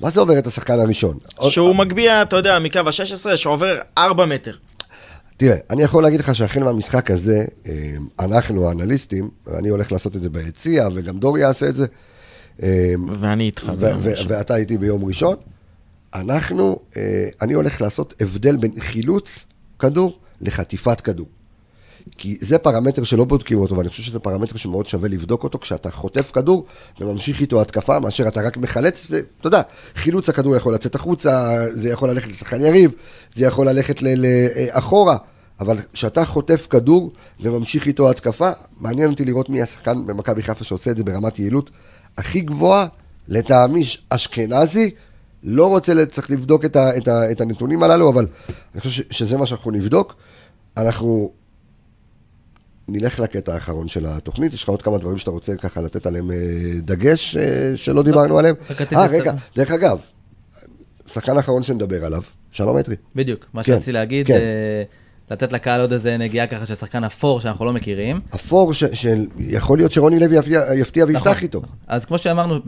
מה זה עובר את השחקן הראשון? שהוא מגביה, אתה יודע, מקו ה-16, שעובר 4 מטר. תראה, אני יכול להגיד לך שהחל מהמשחק הזה, אה, אנחנו האנליסטים, ואני הולך לעשות את זה ביציע, וגם דור יעשה את זה, אה, ואני איתך. ביום ראשון. ואתה איתי ביום ראשון, אנחנו, אה, אני הולך לעשות הבדל בין חילוץ כדור לחטיפת כדור. כי זה פרמטר שלא בודקים אותו, ואני חושב שזה פרמטר שמאוד שווה לבדוק אותו, כשאתה חוטף כדור וממשיך איתו התקפה, מאשר אתה רק מחלץ, ואתה יודע, חילוץ הכדור יכול לצאת החוצה, זה יכול ללכת לשחקן יריב, זה יכול ללכת ל- ל- אה, אבל כשאתה חוטף כדור וממשיך איתו התקפה, מעניין אותי לראות מי השחקן במכבי חיפה שעושה את זה ברמת יעילות הכי גבוהה, לטעמי אשכנזי, לא רוצה, צריך לבדוק את, ה, את, ה, את הנתונים הללו, אבל אני חושב שזה מה שאנחנו נבדוק. אנחנו נלך לקטע האחרון של התוכנית, יש לך עוד כמה דברים שאתה רוצה ככה לתת עליהם אה, דגש אה, שלא דיברנו עליהם? אה. רגע, דרך אגב, שחקן האחרון שנדבר עליו, שלום אטרי. בדיוק, מה כן, שרציתי להגיד, כן. זה לתת לקהל עוד איזה נגיעה ככה של שחקן אפור שאנחנו לא מכירים. אפור ש- של, יכול להיות שרוני לוי יפתיע, ויפתח נכון, איתו. נכון. אז כמו שאמרנו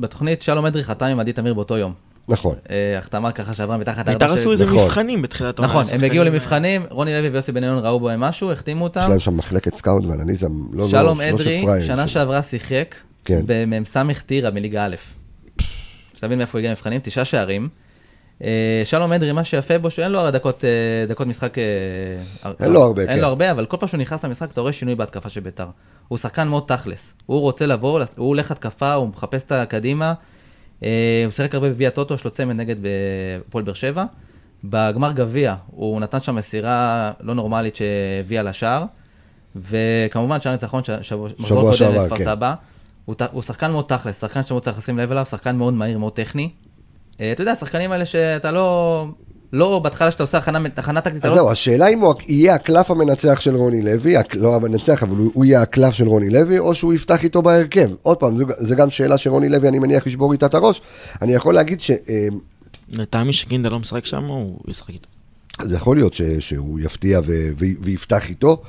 בתוכנית, שלום אדרי חתם עם עדי תמיר באותו יום. נכון. אה, החתמה ככה שעברה מתחת בית"ר לארבע עשו איזה נכון. מבחנים בתחילת העונה. נכון, הם הגיעו למבחנים, רוני לוי ויוסי בניון ראו בהם משהו, החתימו אותם. יש להם שם מחלקת סקאוט ואנליזה, לא, שלום לא, לא של אדרי, שנה. שעברה שיחק כן. במ"ס טירה מליגה א'. שתבין מאיפה הגיע למבחנים, תשעה שערים. אה, שלום אדרי, מה שיפה בו, שאין לו הרי דקות, אה, דקות משחק... אין לו הרבה, אין כן. לו הרבה, אבל כל פעם שהוא נכנס למשחק, אתה רואה שינוי בהתקפה של בית"ר. הוא שחקן מאוד תכלס. הוא רוצה לבוא, הוא הולך התקפה, הוא מחפש את הקדימה. אה, הוא שיחק הרבה בגביע טוטו, יש לו צמד נגד בפועל באר שבע. בגמר גביע, הוא נתן שם מסירה לא נורמלית שהביאה לשער. וכמובן שער ניצחון שבוע קודם לכפר כן. סבא. הוא הוא שחקן מאוד תכלס, שחקן שמאוד צריך לשים לב אליו, שחקן מאוד מהיר, מאוד טכני. אה, אתה יודע, השחקנים האלה שאתה לא... לא בהתחלה שאתה עושה הכנה טקטית, אז לא- זהו, השאלה אם הוא יהיה הקלף המנצח של רוני לוי, הק- לא המנצח, אבל הוא הוא יהיה הקלף של רוני לוי, או שהוא יפתח איתו בהרכב. עוד פעם, זו- זה גם שאלה שרוני לוי, אני מניח, ישבור איתה את הראש. אני יכול להגיד ש... אה, לטעמי שקינדה לא משחק שם, הוא ישחק איתו. זה יכול להיות ש, שהוא יפתיע ו, ו, ויפתח איתו,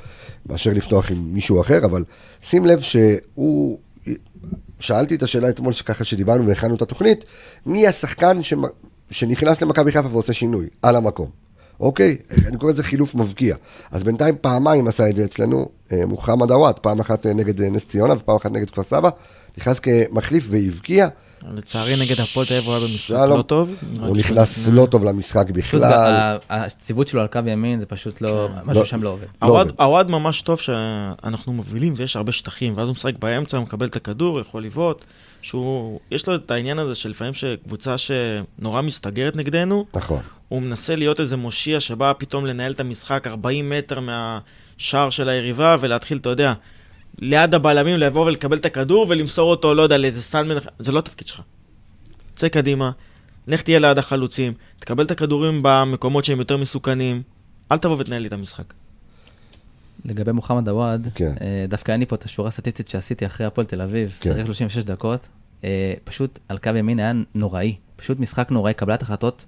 מאשר לפתוח עם מישהו אחר, אבל שים לב שהוא... שאלתי את השאלה אתמול, ככה שדיברנו והכנו את התוכנית, מי השחקן ש, שנכנס למכבי חיפה ועושה שינוי, על המקום. אוקיי? אני קורא לזה חילוף מבקיע. אז בינתיים פעמיים עשה את זה אצלנו, אה, מוחמד עוואד, פעם אחת אה, נגד אה, נס ציונה ופעם אחת נגד כפר סבא, נכנס כמחליף והבקיע. לצערי נגד הפועל תל אביב הוא היה במשחק. לא טוב. הוא נכנס לא טוב למשחק בכלל. ה- הציוות שלו על קו ימין זה פשוט לא... משהו לא. שם לא עובד. לא. הוואד ממש טוב שאנחנו מובילים ויש הרבה שטחים, ואז הוא משחק באמצע, הוא מקבל את הכדור, יכול לבעוט. שהוא, יש לו את העניין הזה שלפעמים שקבוצה שנורא מסתגרת נגדנו, נכון. הוא מנסה להיות איזה מושיע שבא פתאום לנהל את המשחק 40 מטר מהשער של היריבה ולהתחיל, אתה יודע, ליד הבלמים לבוא ולקבל את הכדור ולמסור אותו, לא יודע, לאיזה מנחם, זה לא התפקיד שלך. צא קדימה, לך תהיה ליד החלוצים, תקבל את הכדורים במקומות שהם יותר מסוכנים, אל תבוא ותנהל לי את המשחק. לגבי מוחמד עוואד, כן. אה, דווקא אין לי פה את השורה הסטטיסטית שעשיתי אחרי הפועל תל אביב, כן. שיחק 36 דקות, אה, פשוט על קו ימין היה נוראי, פשוט משחק נוראי, קבלת החלטות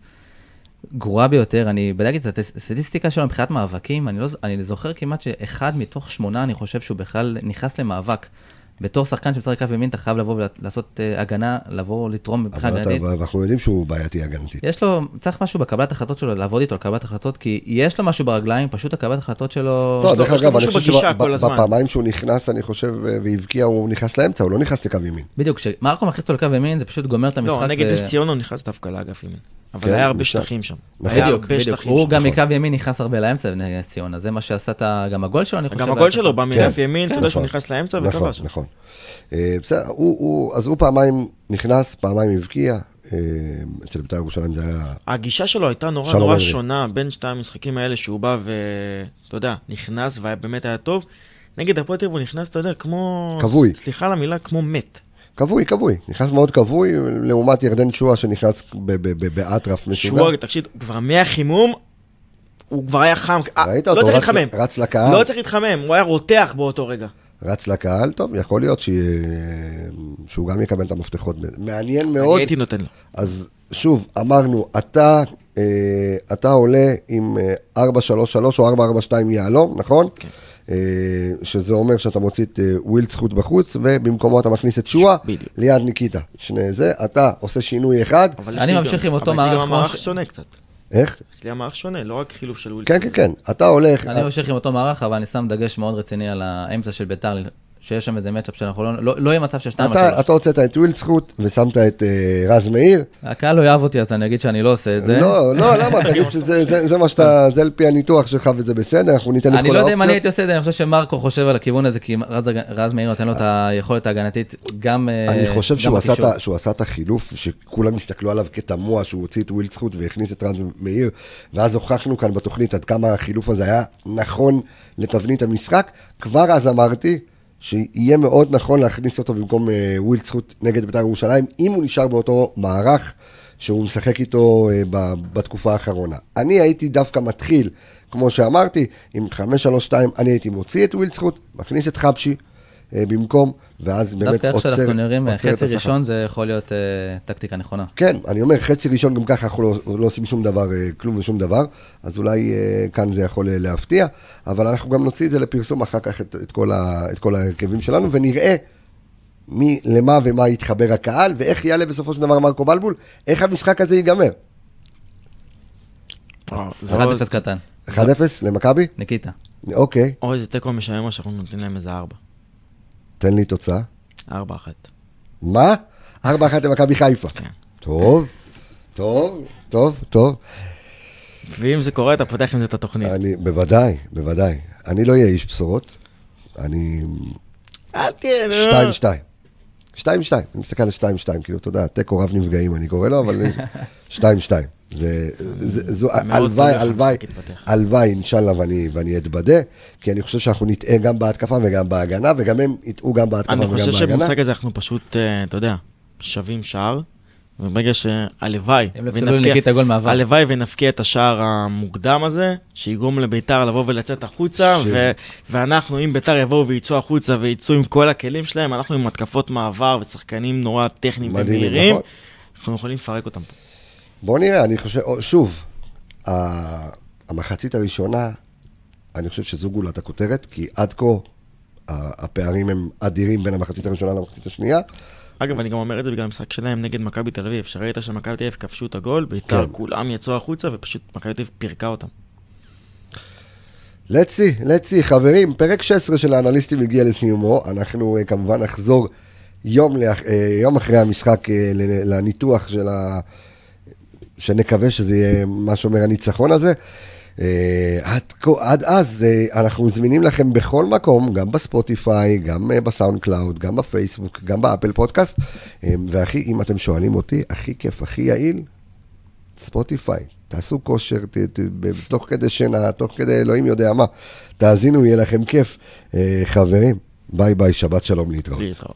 גרועה ביותר, אני בדקתי את הסטטיסטיקה שלו מבחינת מאבקים, אני, לא, אני זוכר כמעט שאחד מתוך שמונה, אני חושב שהוא בכלל נכנס למאבק. בתור שחקן שמשחק קו ימין, אתה חייב לבוא ולעשות אה, הגנה, לבוא לתרום מבחינה אבל אתה- הגנתית. ואנחנו יודעים שהוא בעייתי הגנתית. יש לו, צריך משהו בקבלת החלטות שלו, לעבוד איתו על קבלת החלטות, כי יש לו משהו ברגליים, פשוט הקבלת החלטות שלו... לא, דרך אגב, אני חושב. שבפעמיים שהוא נכנס, אני חושב, אה, והבקיע, הוא נכנס לאמצע, הוא לא נכנס לקו ימין. בדיוק, כשמרקו מכניס אותו לקו ימין, זה פשוט גומר את המשחק. לא, נגד ו- נס ציונה הוא נכנס דווקא לאגף ימין. אבל כן, היה הרבה משם. שטחים שם. נכון. היה בדיוק, הרבה בדיוק. שטחים הוא שם. גם נכון. מקו ימין נכנס הרבה לאמצע בנס ציונה, זה מה שעשה את. גם הגול שלו, אני חושב. גם הגול. שלו בא כן, ימין, אתה כן, יודע שהוא נכון. נכנס לאמצע נכון, וכבש. נכון. אה, בסדר, הוא- הוא- אז הוא פעמיים נכנס, פעמיים הבקיע. אה, אצל בית"ר ירושלים זה היה... הגישה שלו הייתה נורא נורא אדרי. שונה בין שתי המשחקים האלה שהוא בא ואתה יודע, נכנס ובאמת היה טוב. נגד הפועל תל אביב הוא נכנס, אתה יודע, כמו... כבוי. סליחה על המילה, כמו מת. כבוי, כבוי. נכנס מאוד כבוי, לעומת ירדן שועה שנכנס באטרף משוגע. שהוא, תקשיב, כבר מהחימום, הוא כבר היה חם. אה, ראית לא אותו צריך רץ- להתחמם. רץ לקהל? לא צריך להתחמם, הוא היה רותח באותו רגע. רץ לקהל, טוב, יכול להיות ש... שהוא גם יקבל את המפתחות. מעניין אני מאוד. הייתי נותן לו. אז שוב, אמרנו, אתה, אה, אתה עולה עם אה, 433 או 442 יהלום, נכון? כן. אה, שזה אומר שאתה מוציא את אה, ווילדסקוט בחוץ, ובמקומו אתה מכניס את בדיוק. ליד ניקיטה. שני זה, אתה עושה שינוי אחד, אני ממשיך עם אותו אבל אצלי מערך גם כמו המערך שונה קצת. איך? אצלי המערך שונה, לא רק חילוף של ווילסון. כן, כן, כן, אתה הולך, אני ממשיך עם אותו מערך, אבל אני שם דגש מאוד רציני על האמצע של ביתר, שיש שם איזה matchup שאנחנו לא... לא לא יהיה מצב של שניים על אתה. אתה הוצאת את ווילדסחוט ושמת את אה, רז מאיר. הקהל לא יאהב אותי, אז אני אגיד שאני לא עושה את זה. לא, לא, (laughs) למה? תגיד שזה זה, זה מה שאתה, זה על פי הניתוח שלך וזה בסדר, אנחנו ניתן את אני כל לא יודע אם אני הייתי האופציות. עושה את זה, אני חושב שמרקו חושב על הכיוון הזה, כי רז, רז מאיר נותן לו את היכולת ההגנתית גם אה, אני חושב שהוא עשה, את בקישור. ה- שהוא עשה את החילוף, שכולם הסתכלו עליו כתמוה, שהוא הוציא את ווילדסחוט והכניס את רז מאיר, ואז הוכחנו כאן בתוכנית עד כמה החילוף הזה היה נכון לתבנית המשחק. כבר אז אמרתי שיהיה מאוד נכון להכניס אותו במקום אה, ווילדסחוט נגד בית"ר ירושלים, אם הוא נשאר באותו מערך שהוא משחק איתו אה, בתקופה האחרונה. אני הייתי דווקא מתחיל, כמו שאמרתי, עם 5-3-2, אני הייתי מוציא את ווילדסחוט, מכניס את חבשי. אה, במקום, ואז באמת דווקא איך עוצר, שאנחנו נראים, עוצר את חצי. ראשון זה יכול להיות אה, טקטיקה נכונה. כן, אני אומר, חצי ראשון גם ככה אנחנו לא, לא עושים שום דבר, אה, כלום ושום דבר, אז אולי אה, כאן זה יכול אה, להפתיע, אבל אנחנו גם נוציא את זה לפרסום אחר כך, את, את, כל, ה, את כל ההרכבים שלנו, ונראה מי, למה ומה יתחבר הקהל, ואיך יעלה בסופו של דבר מרקו בלבול, איך המשחק הזה ייגמר. וואו, זה 1-0 עוד- קטן, 1-0 למכבי? ניקיטה. אוקיי, או איזה תיקו משעמם שאנחנו נותנים להם איזה ארבע. תן לי תוצאה. ארבע אחת. מה? 4-1 למכבי חיפה. כן. טוב, טוב, טוב, טוב. ואם זה קורה, אתה פותח עם זה את התוכנית. אני, בוודאי, בוודאי. אני לא אהיה איש בשורות, אני אל תהיה, נו. שתיים, שתיים. שתיים, שתיים. אני מסתכל על שתיים, שתיים. כאילו, אתה יודע, תיקו רב נפגעים, אני קורא לו, אבל (laughs) שתיים, שתיים. זה, זה, זו, הלוואי, הלוואי. הלוואי, אינשאללה, ואני, ואני אתבדה, כי אני חושב שאנחנו נטעה גם בהתקפה וגם בהגנה, וגם הם יטעו גם בהתקפה אני וגם חושב בהגנה. שבמשחק הזה אנחנו פשוט, אה, אתה יודע, שווים שער, וברגע שהלוואי, לא. הלוואי ונפקיע את השער המוקדם הזה, שיגרום לביתר לבוא ולצאת החוצה, ש- ו- ואנחנו, אם ביתר יבואו ויצאו החוצה ויצאו עם כל הכלים שלהם, אנחנו עם התקפות מעבר ושחקנים נורא טכניים ומהירים, נכון. אנחנו יכולים לפרק אותם פה. בוא נראה, אני חושב, שוב, המחצית הראשונה, אני חושב שזו גולת הכותרת, כי עד כה הפערים הם אדירים בין המחצית הראשונה למחצית השנייה. אגב, אני גם אומר את זה בגלל המשחק שלהם נגד מכבי תל אביב, שראית שמכבי תל אביב כבשו את הגול, ביתר כן. כולם יצאו החוצה ופשוט מכבי תל אביב פירקה אותם. let's see, חברים, פרק 16 של האנליסטים הגיע לסיומו, אנחנו uh, כמובן נחזור יום, לאח, אה, יום אחרי המשחק ל- לניתוח של ה... שנקווה שזה יהיה מה שאומר הניצחון הזה. אה, עד, עד אז אה, אנחנו זמינים לכם בכל מקום, גם בספוטיפיי, גם אה, בסאונד קלאוד, גם בפייסבוק, גם באפל פודקאסט. והכי, אם אתם שואלים אותי, הכי כיף, הכי יעיל, ספוטיפיי, תעשו כושר, ת, ת, תוך כדי שינה, תוך כדי אלוהים יודע מה. תאזינו, יהיה לכם כיף. אה, חברים, ביי ביי, שבת שלום להתראות. להתראות.